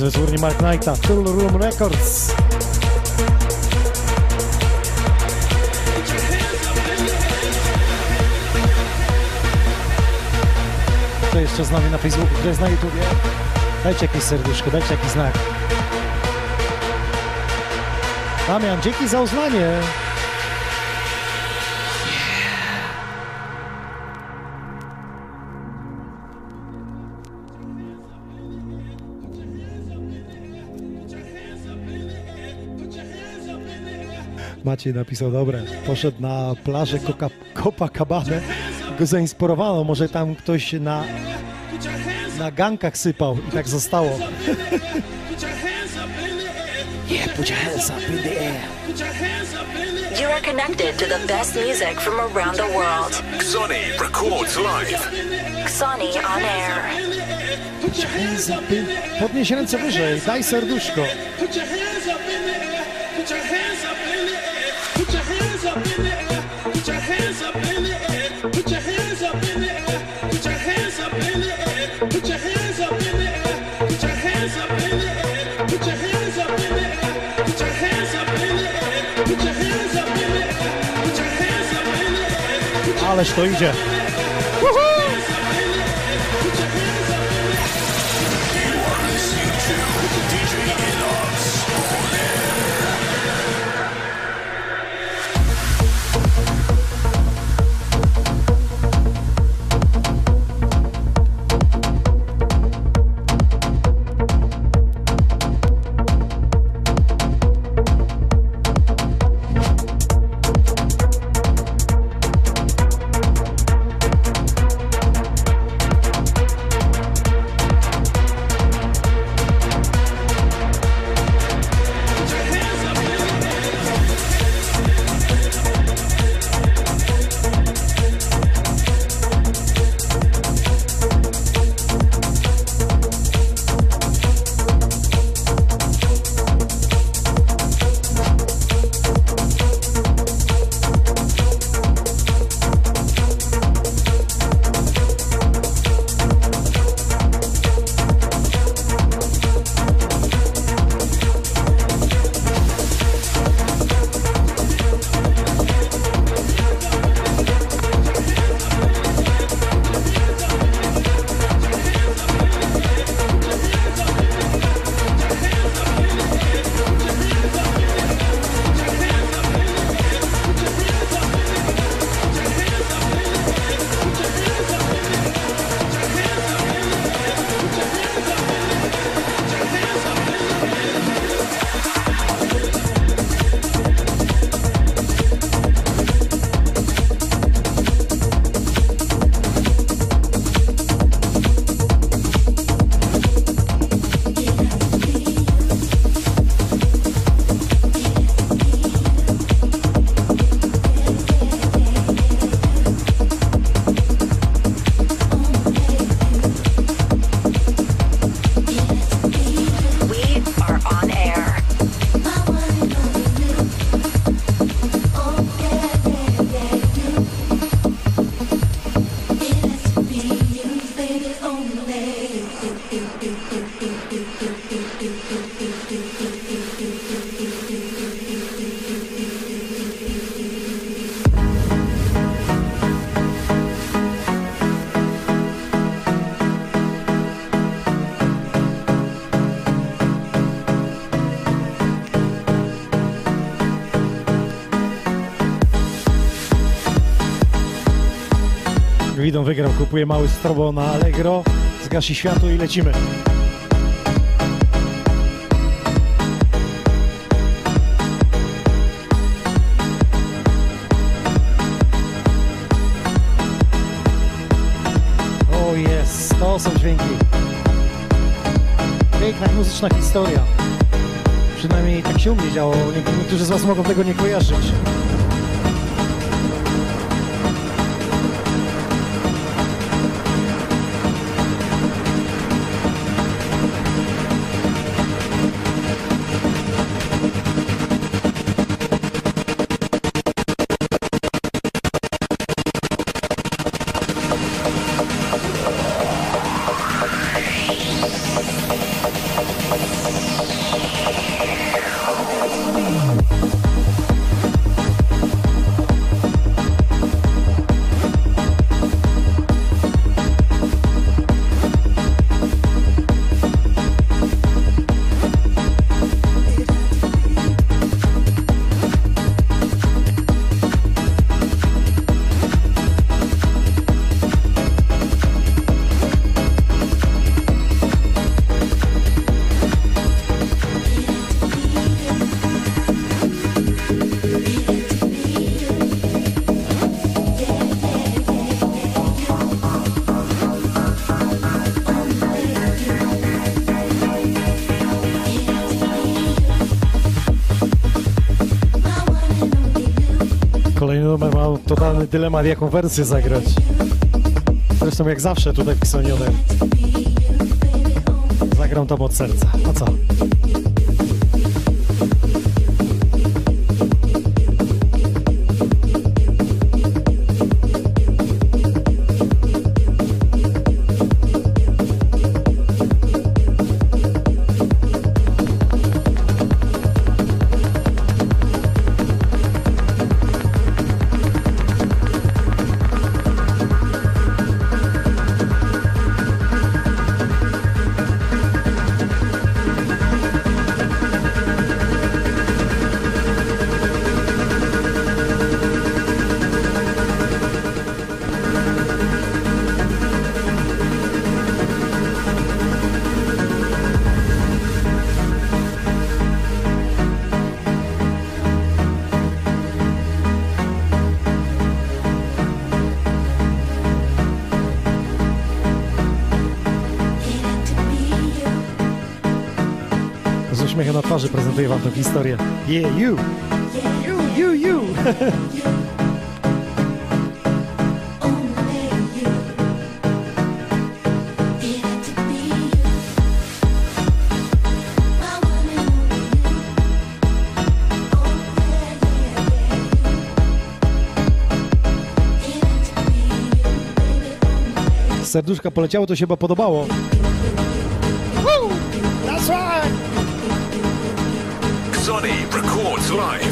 z wytwórni Mark Knighta, Tool Room Records. Kto jeszcze z nami na Facebooku, kto jest na YouTubie? Dajcie jakieś serduszko, dajcie jakiś znak. Damian, dzięki za uznanie. Maciej napisał, dobre, poszedł na plażę Coca- Copacabana, go zainspirowano, może tam ktoś na, na gankach sypał i tak zostało. Yeah, put your hands up in the air. You are connected to the best music from around the world. Sonny records live. Xani on air. Podnieś ręce wyżej, daj serduszko. Put your hands Ale što iđe. Woohoo! Widom wygrał, kupuje mały strobo na Allegro, zgasi światło i lecimy. O jest, to są dźwięki. Piękna muzyczna historia. Przynajmniej tak się u mnie działo. Nie- Niektórzy z Was mogą tego nie kojarzyć. Numer ma totalny dylemat, jaką wersję zagrać. Zresztą jak zawsze tutaj w Xonionem. Zagram to od serca. A co? Prezentuję wam tę historię. Yeah, you! You, you, you! Serduszka poleciało, to się chyba podobało. Records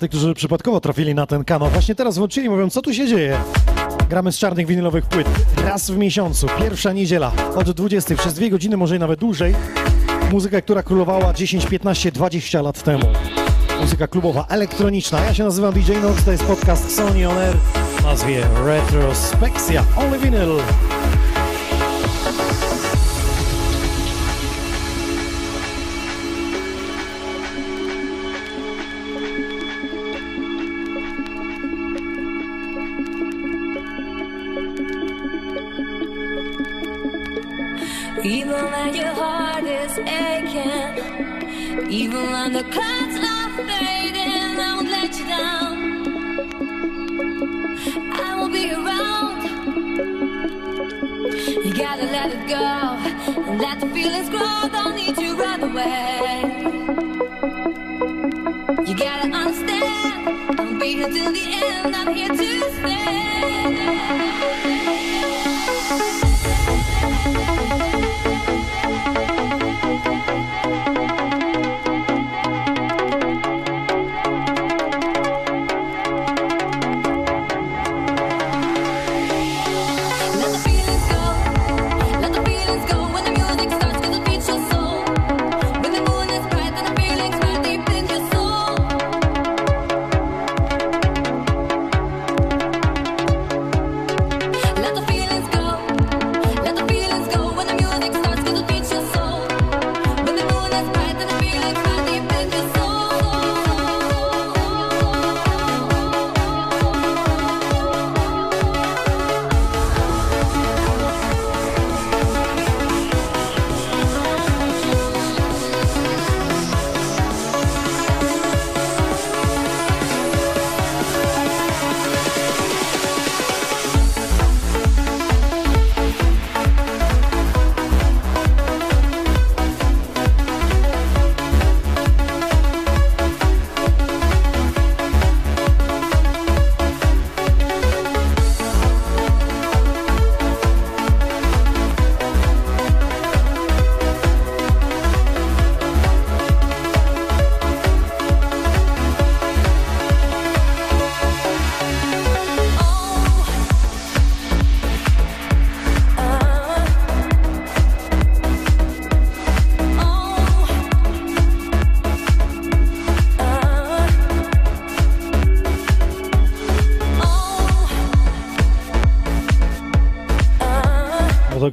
tych, którzy przypadkowo trafili na ten kanał, właśnie teraz włączyli, mówią, co tu się dzieje? Gramy z czarnych winylowych płyt raz w miesiącu, pierwsza niedziela, od 20 przez dwie godziny, może i nawet dłużej. Muzyka, która królowała 10, 15, 20 lat temu. Muzyka klubowa, elektroniczna. Ja się nazywam DJ Nox, to jest podcast Sony On Air w nazwie Retrospekcja Only Vinyl. feelings grow, don't need to run away. You gotta understand, I'll be here till the end, I'm here to stay.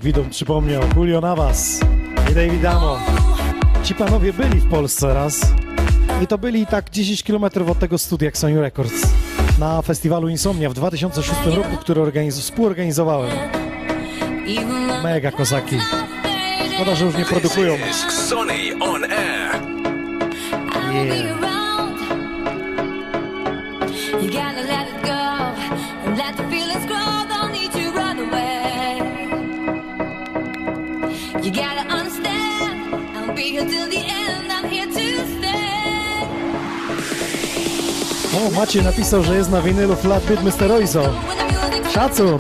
widom przypomniał Julio Navas i David Amo. Ci panowie byli w Polsce raz i to byli tak 10 km od tego studia Xoniu Records na festiwalu Insomnia w 2006 roku, który organiz- współorganizowałem. Mega kozaki. Szkoda, że już nie produkują. Sony on air. Yeah. Maciej napisał, że jest na winylu Flat Beat Mr. Oizo. Szacun!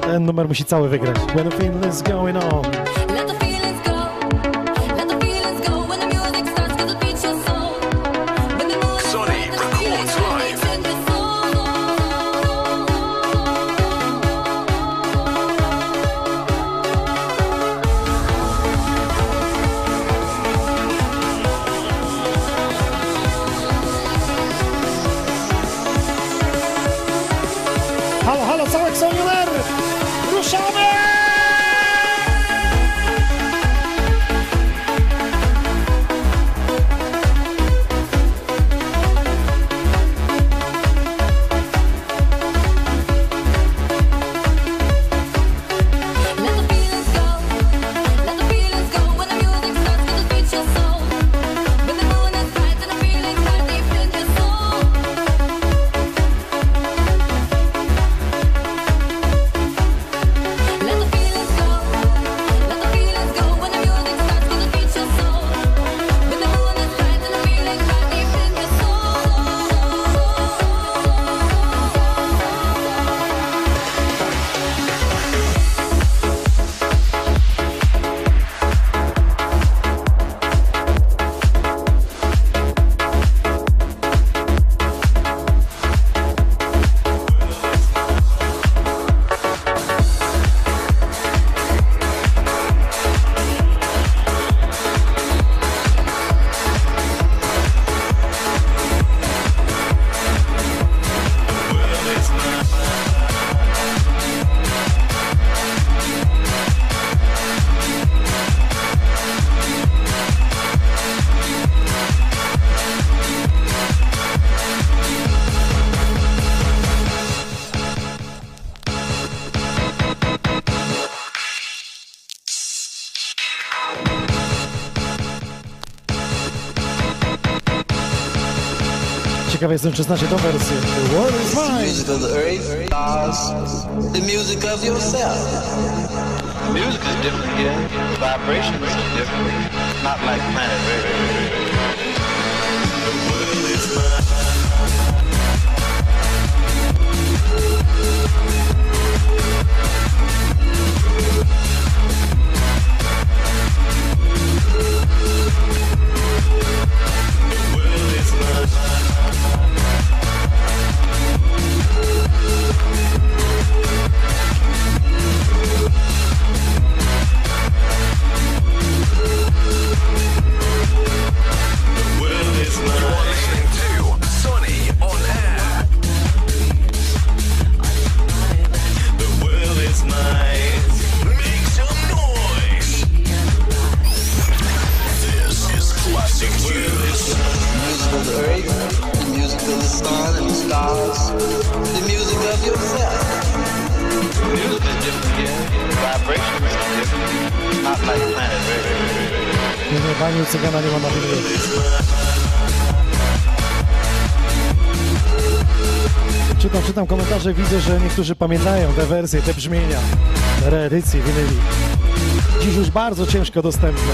Ten numer musi cały wygrać. When the feeling is going on. Ciekaw jestem, czy znacie tą wersję. What is mine? The music of the earth, stars, the music of yourself. The music is different here. The vibrations are different. Not like planet The world. Że niektórzy pamiętają te wersje, te brzmienia, reedycje winyli. Dziś już bardzo ciężko dostępne.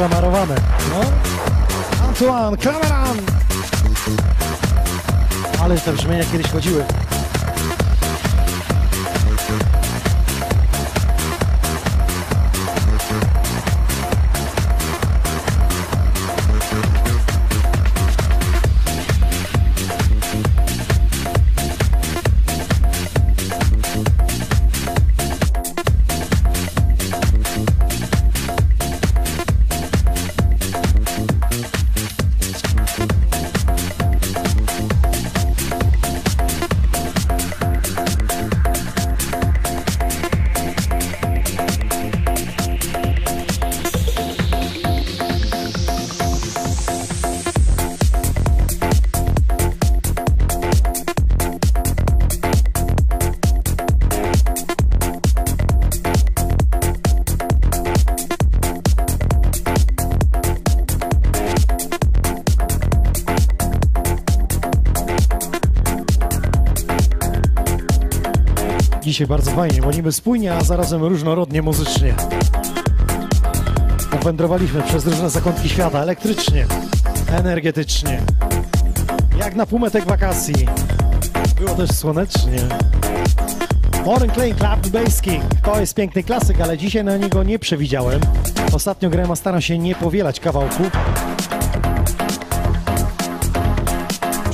Zaklamarowane. No. Antoine Clamaran! Ale te brzmienia kiedyś chodziły. Dzisiaj bardzo fajnie, bo niby spójnie, a zarazem różnorodnie muzycznie. Powędrowaliśmy przez różne zakątki świata, elektrycznie, energetycznie. Jak na półmetek wakacji. Było też słonecznie. Warren Clay Club Bass King. To jest piękny klasyk, ale dzisiaj na niego nie przewidziałem. Ostatnio grałem, a staram się nie powielać kawałków.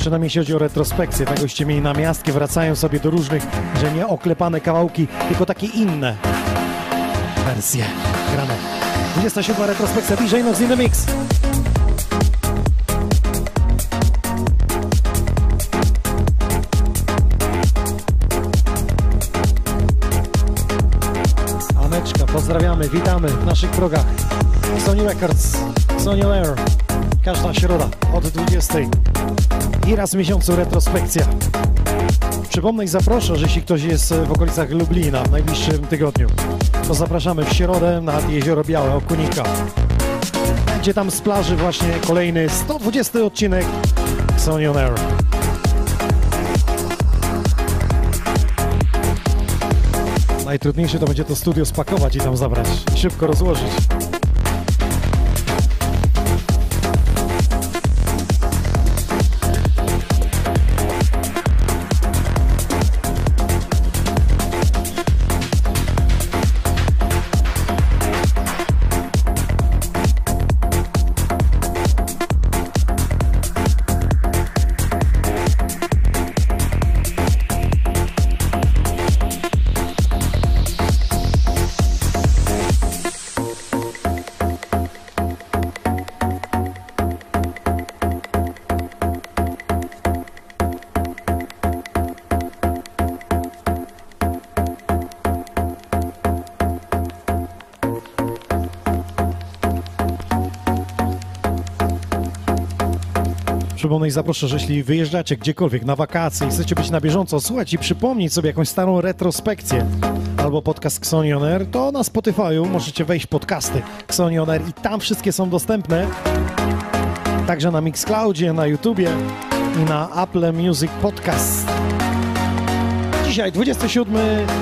Przynajmniej jeśli chodzi o retrospekcję, tak goście mieli namiastki, wracają sobie do różnych, że nie oklepane kawałki, tylko takie inne wersje grane. 27 retrospekcja DJ Nox in the Mix. Aneczka, pozdrawiamy, witamy w naszych progach. Sony Records, Sony Air. Każda środa od 20. I raz w miesiącu retrospekcja. Przypomnę i zaproszę, że jeśli ktoś jest w okolicach Lublina w najbliższym tygodniu, to zapraszamy w środę nad Jezioro Białe, Okunika. Będzie tam z plaży właśnie kolejny 120 odcinek Sony On Air. Najtrudniejsze to będzie to studio spakować i tam zabrać. Szybko rozłożyć. Przypomnę i zaproszę, że jeśli wyjeżdżacie gdziekolwiek na wakacje i chcecie być na bieżąco, słuchać i przypomnieć sobie jakąś starą retrospekcję albo podcast Xoni On Air, to na Spotify'u możecie wejść podcasty Xoni On Air i tam wszystkie są dostępne. Także na Mixcloudzie, na YouTubie i na Apple Music Podcast. Dzisiaj 27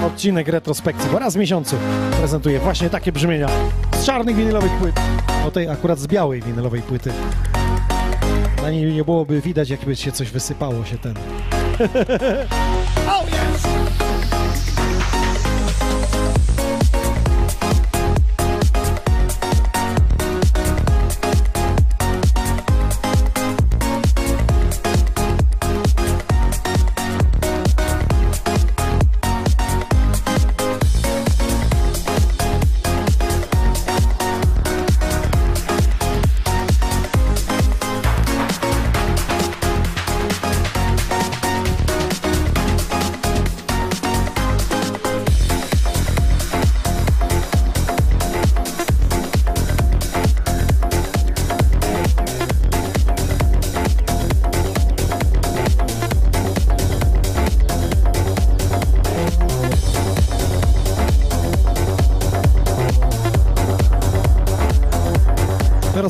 odcinek retrospekcji, bo raz w miesiącu prezentuję właśnie takie brzmienia z czarnych winylowych płyt, o tej akurat z białej winylowej płyty. Na niej nie byłoby widać, jakby się coś wysypało się ten. oh yes!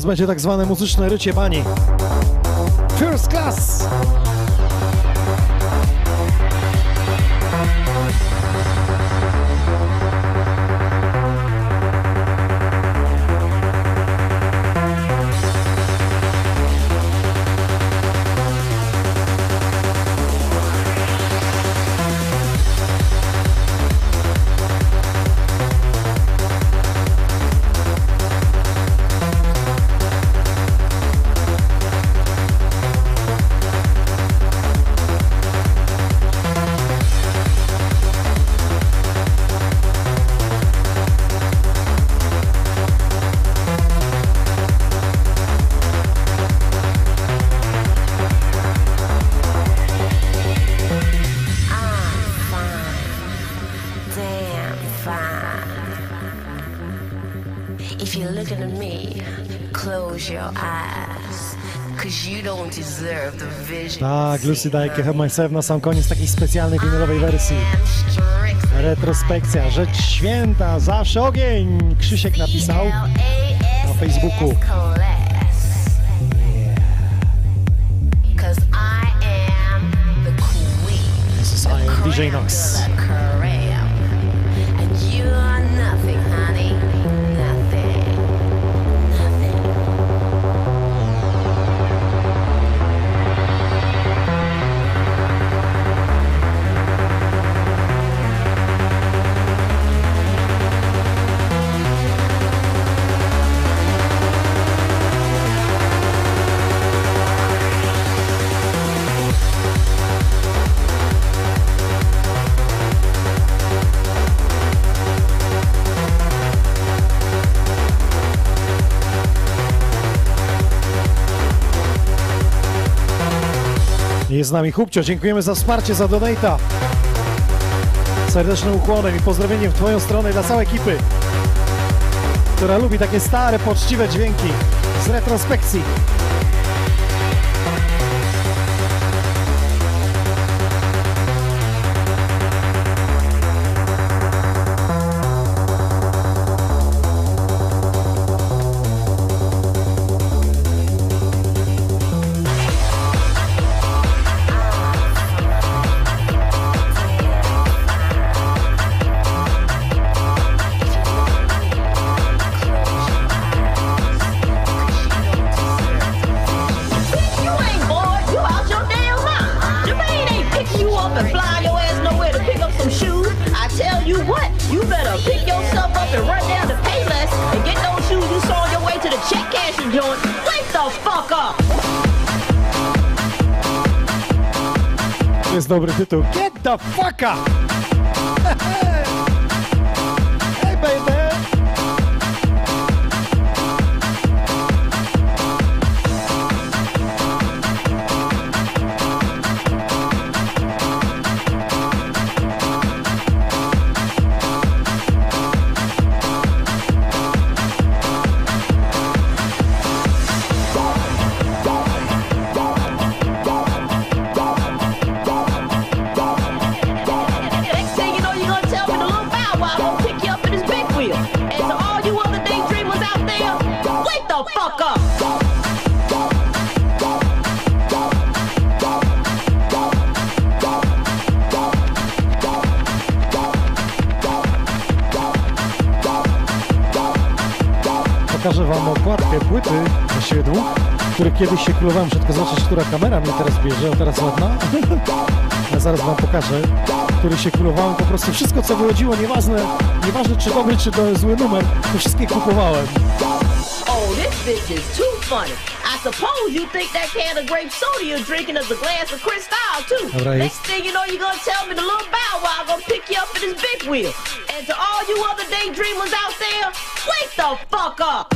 Będzie tak zwane muzyczne rycie bani. First class! Tak, Lucy daje Have Myself na sam koniec takiej specjalnej winylowej wersji. Retrospekcja, rzecz święta, zawsze ogień! Krzysiek napisał na Facebooku. Jest z nami Hubcio, dziękujemy za wsparcie, za donata. Serdecznym ukłonem i pozdrowieniem w Twoją stronę dla całej ekipy, która lubi takie stare, poczciwe dźwięki z retrospekcji. Get królowałem, muszę tylko zobaczyć, która kamera mnie teraz bierze, o teraz ładna. Ja zaraz Wam pokażę, który się królowałem, po prostu wszystko co wychodziło, nieważne, nieważne czy dobry, czy to zły numer, to wszystkie kupowałem. Oh, this bitch is too funny. I suppose you think that can of grape soda you're drinking is a glass of Cristal too. Right. Next thing you know, you're gonna tell me the little bow wow gonna pick you up in his big wheel. And to all you other daydreamers out there, wake the fuck up!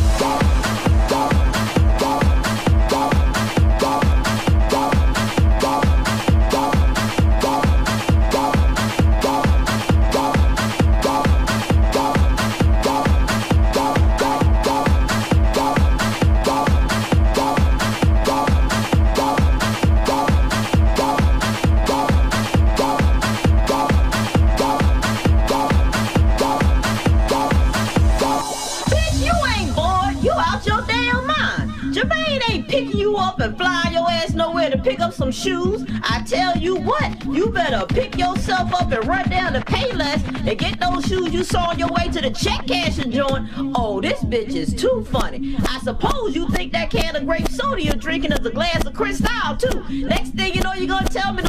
Shoes. I tell you what, you better pick yourself up and run down to Payless and get those shoes you saw on your way to the check cashing joint. Oh, this bitch is too funny. I suppose you think that can of grape soda you're drinking is a glass of Cristal too. Next thing you know, you're gonna tell me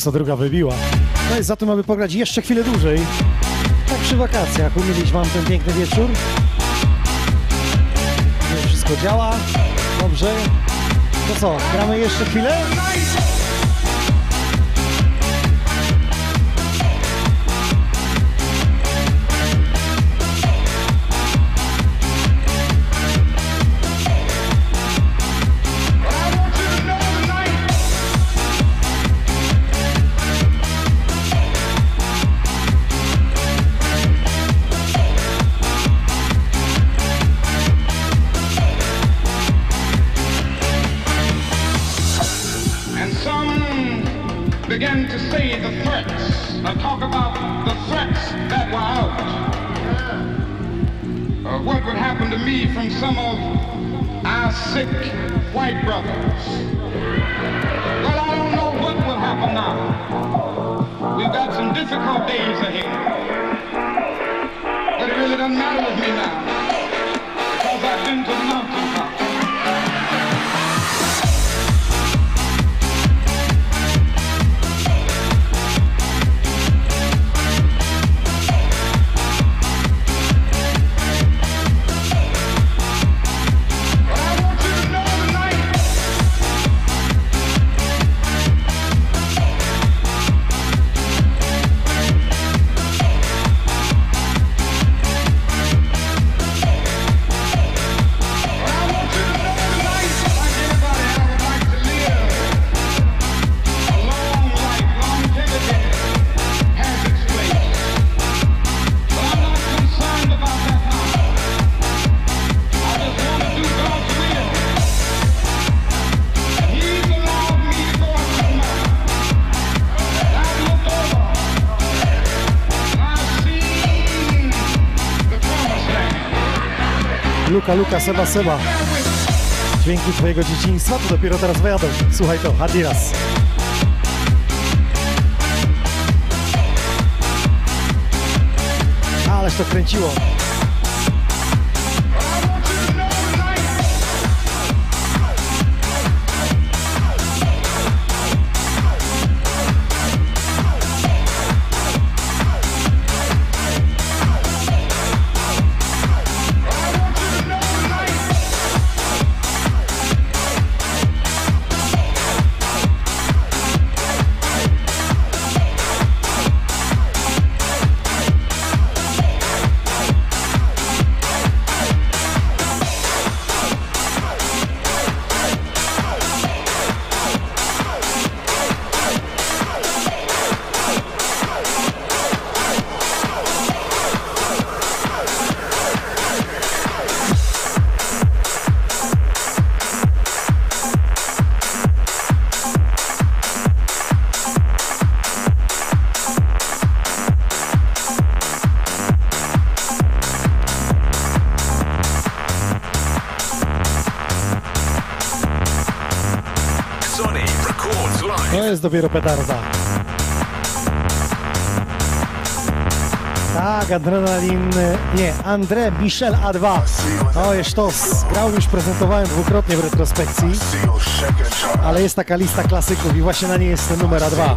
22 wybiła. No i za to mamy pograć jeszcze chwilę dłużej. Tak przy wakacjach umilić Wam ten piękny wieczór. Wszystko działa. Dobrze. To co, gramy jeszcze chwilę? Luka, Luka, Seba, Seba. Dźwięki twojego dzieciństwa to dopiero teraz wyjadą. Słuchaj to, Adidas. Ależ to kręciło. Jest dopiero petarda. Tak, adrenalin. Nie, André Michel A2. To jest sztos. Grał już, prezentowałem dwukrotnie w retrospekcji. Ale jest taka lista klasyków i właśnie na niej jest numer A2.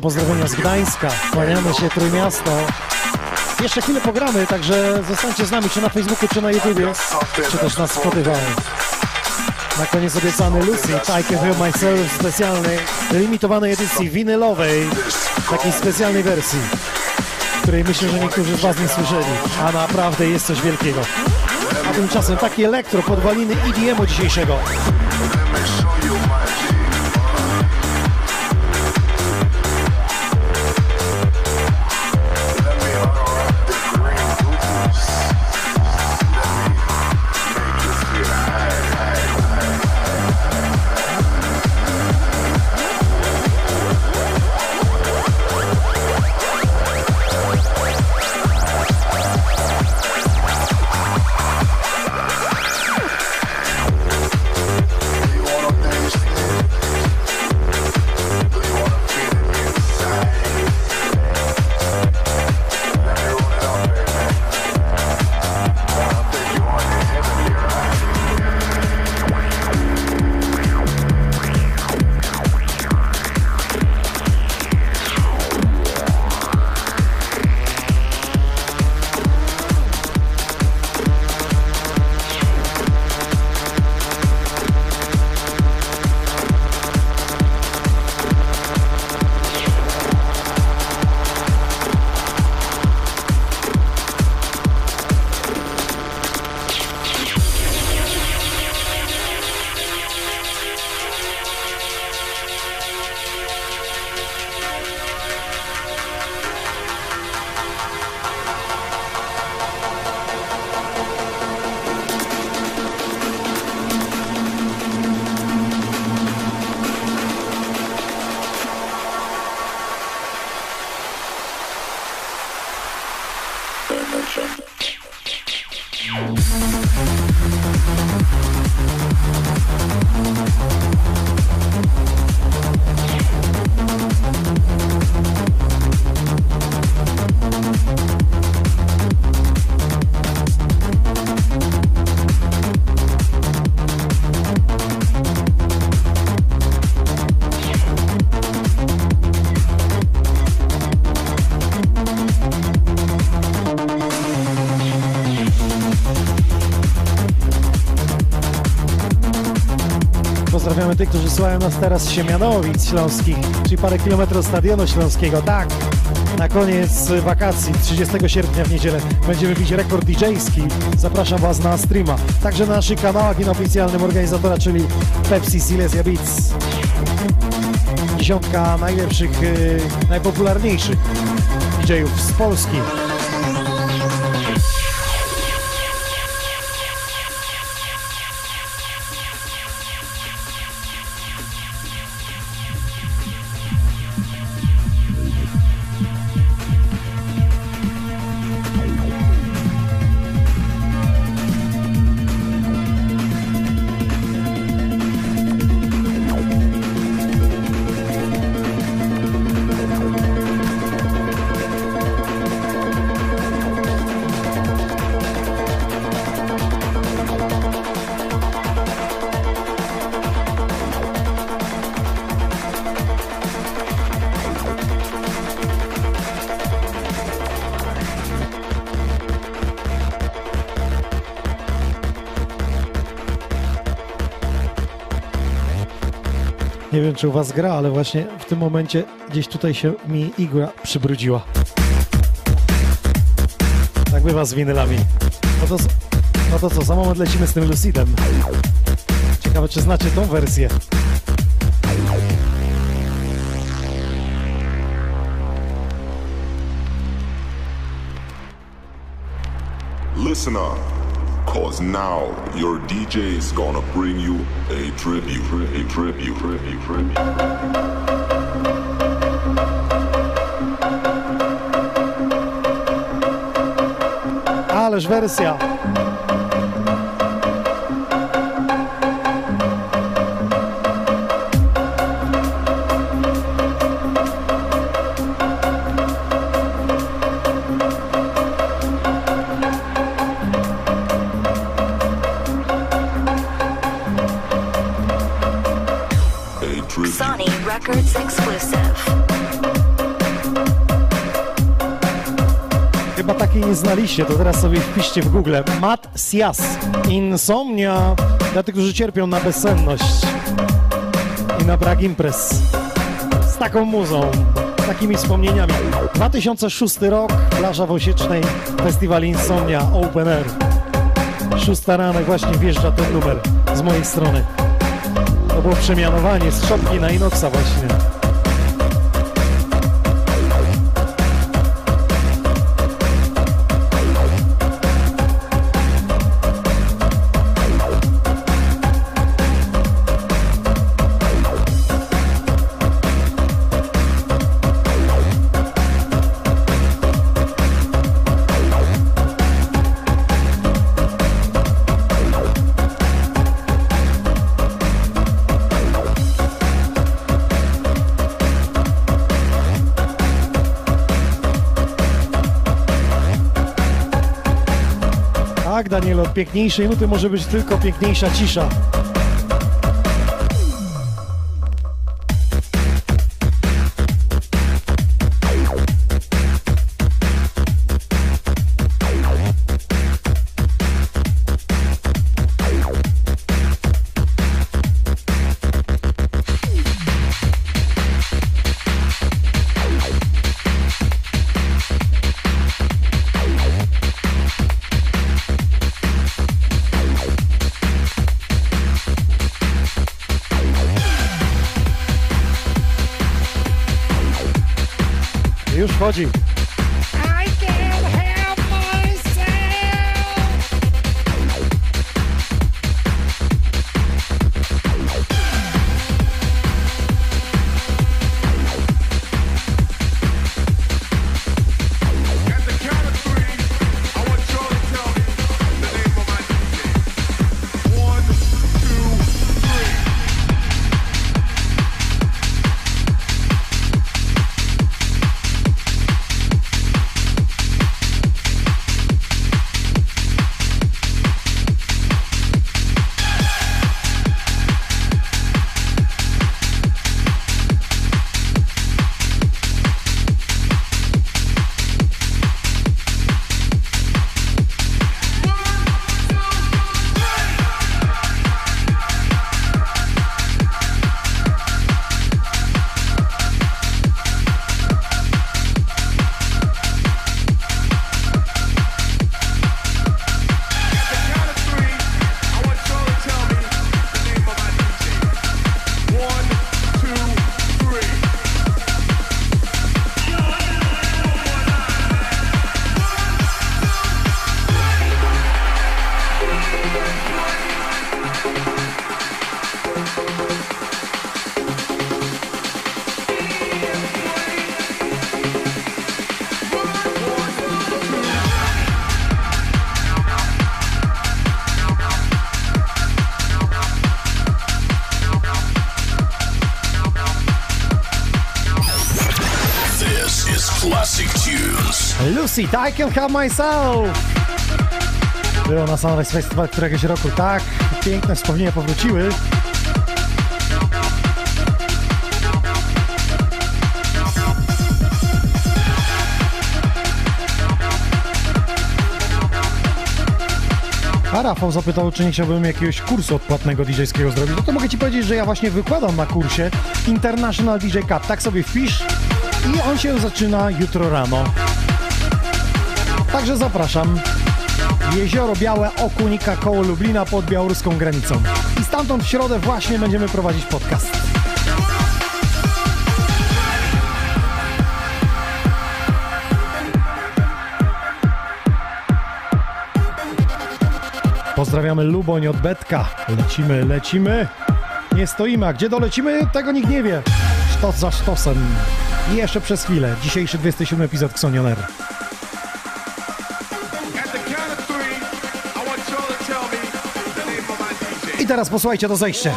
Pozdrowienia z Gdańska. Kłaniamy się Trójmiasto. Jeszcze chwilę pogramy, także zostańcie z nami, czy na Facebooku, czy na YouTubie, czy też na Spotify. Na koniec obiecany Lucy, I Can Feel Myself specjalnej, limitowanej edycji winylowej, takiej specjalnej wersji, której myślę, że niektórzy z Was nie słyszeli, a naprawdę jest coś wielkiego. A tymczasem taki elektro, podwaliny EDM-u dzisiejszego. Tych, którzy słuchają nas teraz z Siemianowic Śląskich, czyli parę kilometrów Stadionu Śląskiego. Tak, na koniec wakacji, 30 sierpnia w niedzielę, będziemy bić rekord DJ-ski. Zapraszam Was na streama. Także na naszych kanałach i na oficjalnym organizatora, czyli Pepsi Silesia Beats. Dziesiątka najlepszych, y, najpopularniejszych DJ-ów z Polski. Nie wiem, czy u Was gra, ale właśnie w tym momencie gdzieś tutaj się mi igła przybrudziła. Tak bywa z winylami. No to, no to co, za moment lecimy z tym Lucidem. Ciekawe, czy znacie tą wersję. Listen up, cause now your DJ is gonna bring you a tribute, a tribute, tribute, tribute. Ależ wersja. Znaliście, to teraz sobie wpiszcie w Google. Matt Sias. Insomnia. Dla tych, którzy cierpią na bezsenność i na brak imprez. Z taką muzą, takimi wspomnieniami. 2006 rok, plaża w Osiecznej, festiwal Insomnia Open Air. Szósta rano właśnie wjeżdża ten numer z mojej strony. To było przemianowanie z szopki na Inoxa właśnie. Piękniejszej nuty może być tylko piękniejsza cisza. Już Lucid, I can help myself. Było na Sunrise Festival któregoś roku. Tak, piękne wspomnienia powróciły. A Rafał zapytał, czy nie chciałbym jakiegoś kursu odpłatnego DJ-skiego zrobić. No to mogę Ci powiedzieć, że ja właśnie wykładam na kursie International DJ Cup. Tak sobie wpisz i on się zaczyna jutro rano. Także zapraszam. Jezioro Białe, Okunika koło Lublina pod białoruską granicą. I stamtąd w środę właśnie będziemy prowadzić podcast. Pozdrawiamy Luboń od Betka. Lecimy, lecimy. Nie stoimy, a gdzie dolecimy, tego nikt nie wie. Sztos za sztosem. I jeszcze przez chwilę. Dzisiejszy 27 epizod Xonioner. Teraz posłuchajcie to zejście.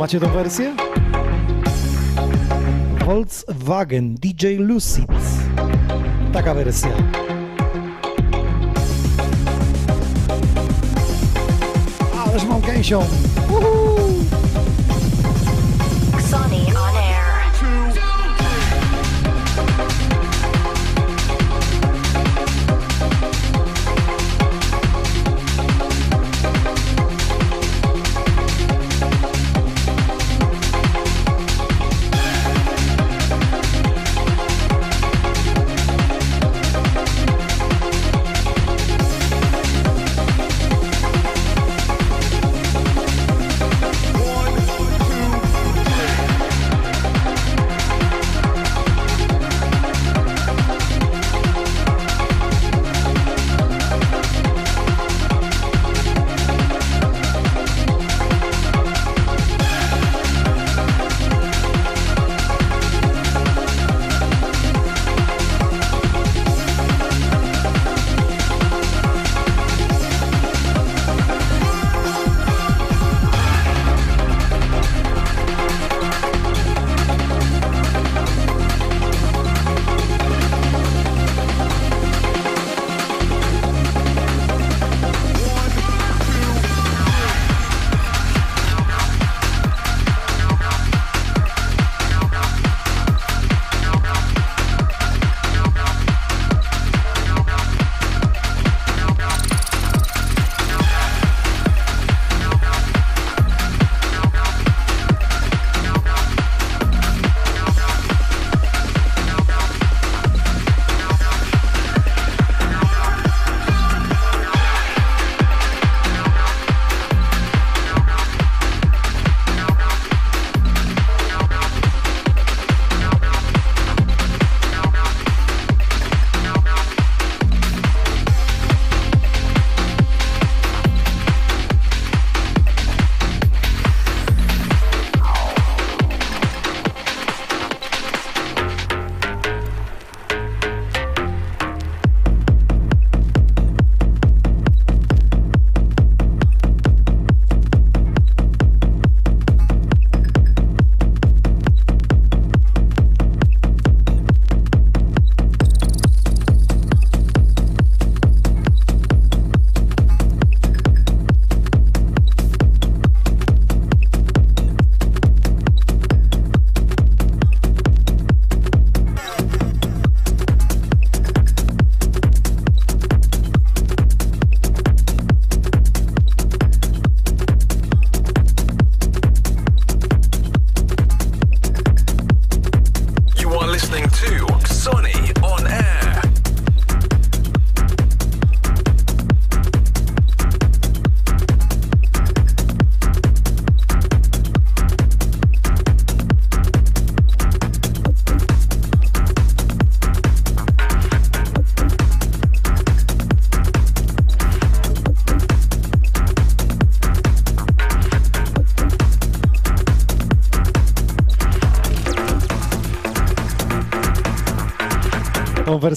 Macie tą wersję? Volkswagen DJ Lucid. Taka wersja. Ależ mam gęsią. Uhu!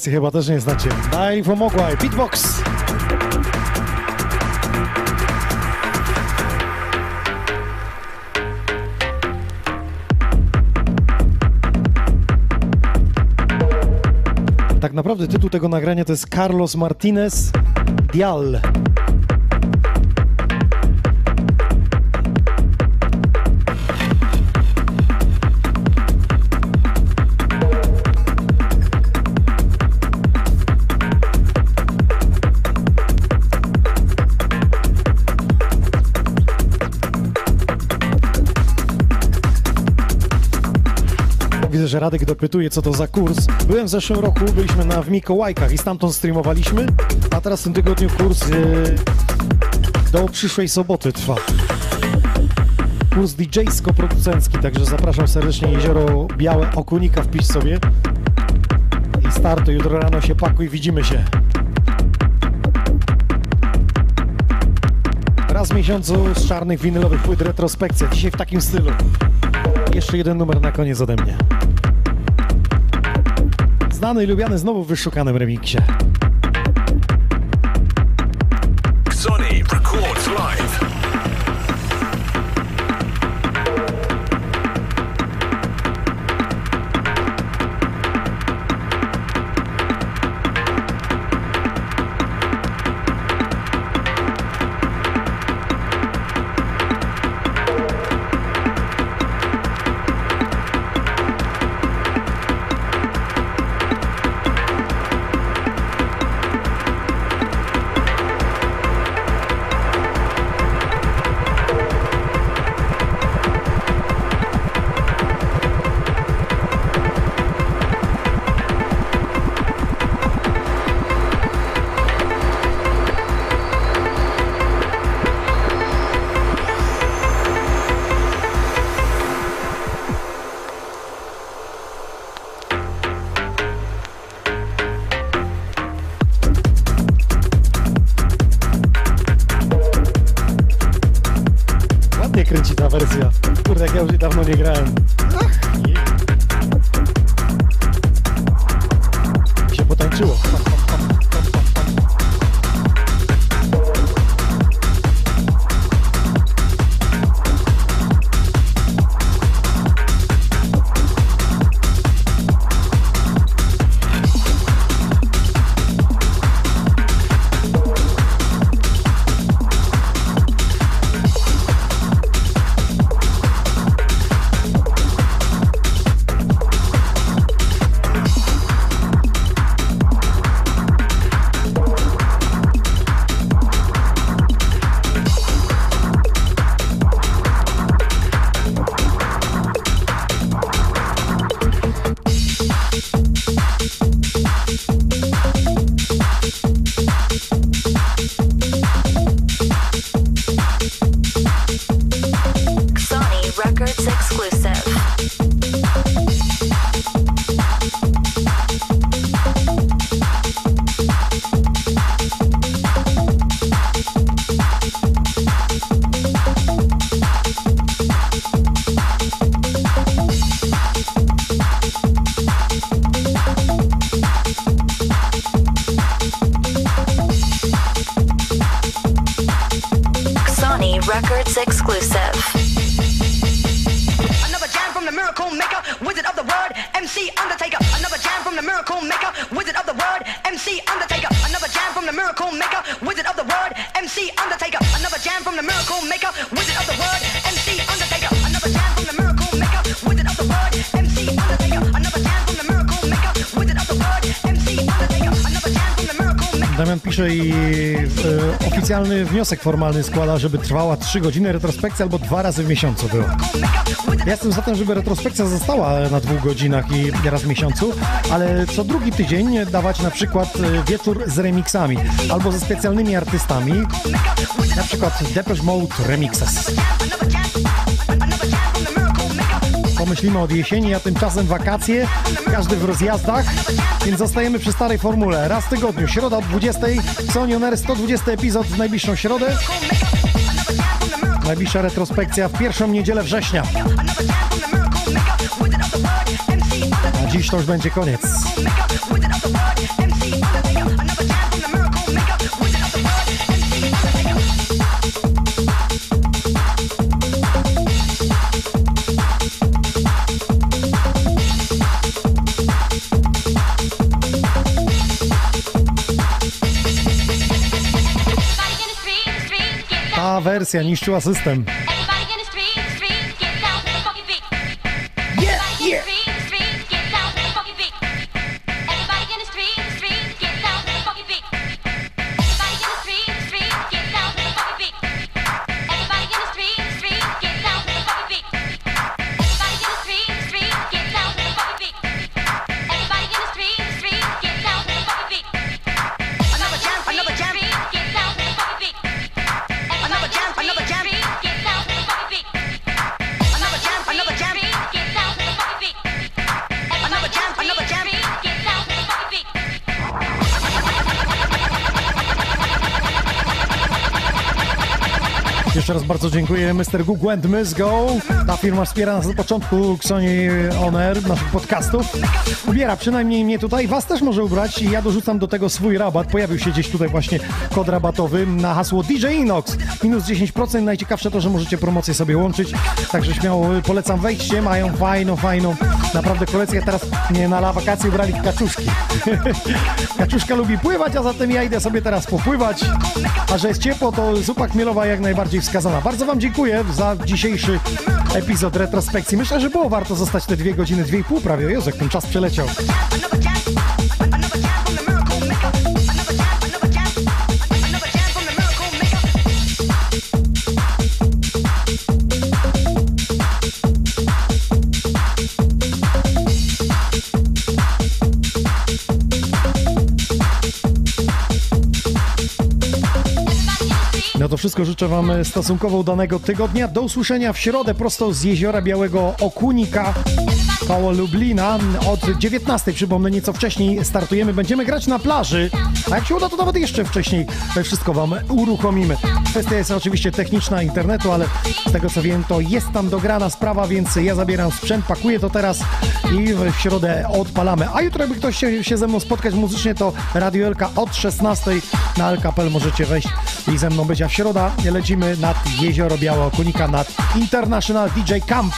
Wersję chyba też nie znacie. Daj pomogłaj, beatbox! Tak naprawdę tytuł tego nagrania to jest Carlos Martinez Dial. Że Radek dopytuje, co to za kurs. Byłem w zeszłym roku, byliśmy na w Mikołajkach i stamtąd streamowaliśmy, a teraz w tym tygodniu kurs e, do przyszłej soboty trwa. Kurs DJ-sko-producencki, także zapraszam serdecznie Jezioro Białe Okunika wpisz sobie. I startu, jutro rano się pakuj, widzimy się. Raz w miesiącu z czarnych winylowych płyt retrospekcja, dzisiaj w takim stylu. Jeszcze jeden numer na koniec ode mnie. Znany i lubiany znowu w wyszukanym remiksie. Oficjalny wniosek formalny składa, żeby trwała 3 godziny retrospekcja albo dwa razy w miesiącu było. Ja jestem za tym, żeby retrospekcja została na dwóch godzinach i raz w miesiącu, ale co drugi tydzień dawać na przykład e, wieczór z remixami albo ze specjalnymi artystami, na przykład Depeche Mode Remixes. Pomyślimy od jesieni, a tymczasem wakacje, każdy w rozjazdach, więc zostajemy przy starej formule. Raz w tygodniu, środa o 20, Sony On Air 120 epizod w najbliższą środę. Najbliższa retrospekcja w pierwszą niedzielę września. A dziś to już będzie koniec. Wersja niszczyła system. Mr. Google and Miss Go. Ta firma wspiera nas od początku Xoni On Air, naszych podcastów. Ubiera przynajmniej mnie tutaj, was też może ubrać i ja dorzucam do tego swój rabat. Pojawił się gdzieś tutaj właśnie kod rabatowy na hasło DJ Inox. Minus 10%. Najciekawsze to, że możecie promocję sobie łączyć. Także śmiało polecam wejście. Mają fajną, fajną naprawdę kolekcję. Teraz nie na wakacje ubrali kaczuszki. Kaczuszka lubi pływać, a zatem ja idę sobie teraz popływać. A że jest ciepło, to zupa chmielowa jak najbardziej wskazana. Bardzo Wam dziękuję za dzisiejszy epizod retrospekcji. Myślę, że było warto zostać te dwie godziny, dwie i pół prawie. Jak ten czas przeleciał. Wszystko życzę Wam stosunkowo udanego tygodnia. Do usłyszenia w środę prosto z Jeziora Białego Okunika koło Lublina. Od 19, przypomnę, nieco wcześniej startujemy. Będziemy grać na plaży, a jak się uda, to nawet jeszcze wcześniej wszystko Wam uruchomimy. Kwestia jest oczywiście techniczna internetu, ale z tego co wiem, to jest tam dograna sprawa, więc ja zabieram sprzęt, pakuję to teraz i w środę odpalamy. A jutro, jakby ktoś się, się ze mną spotkać muzycznie, to Radio Elka od 16 na LKPL możecie wejść i ze mną być. A w środa lecimy nad Jezioro Białe nad International DJ Camp.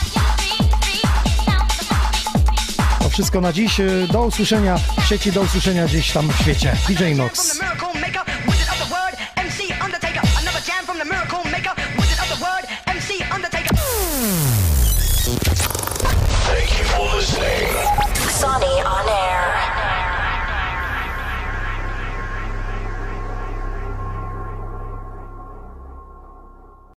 Wszystko na dziś. Do usłyszenia w sieci, do usłyszenia gdzieś tam w świecie. DJ Nox.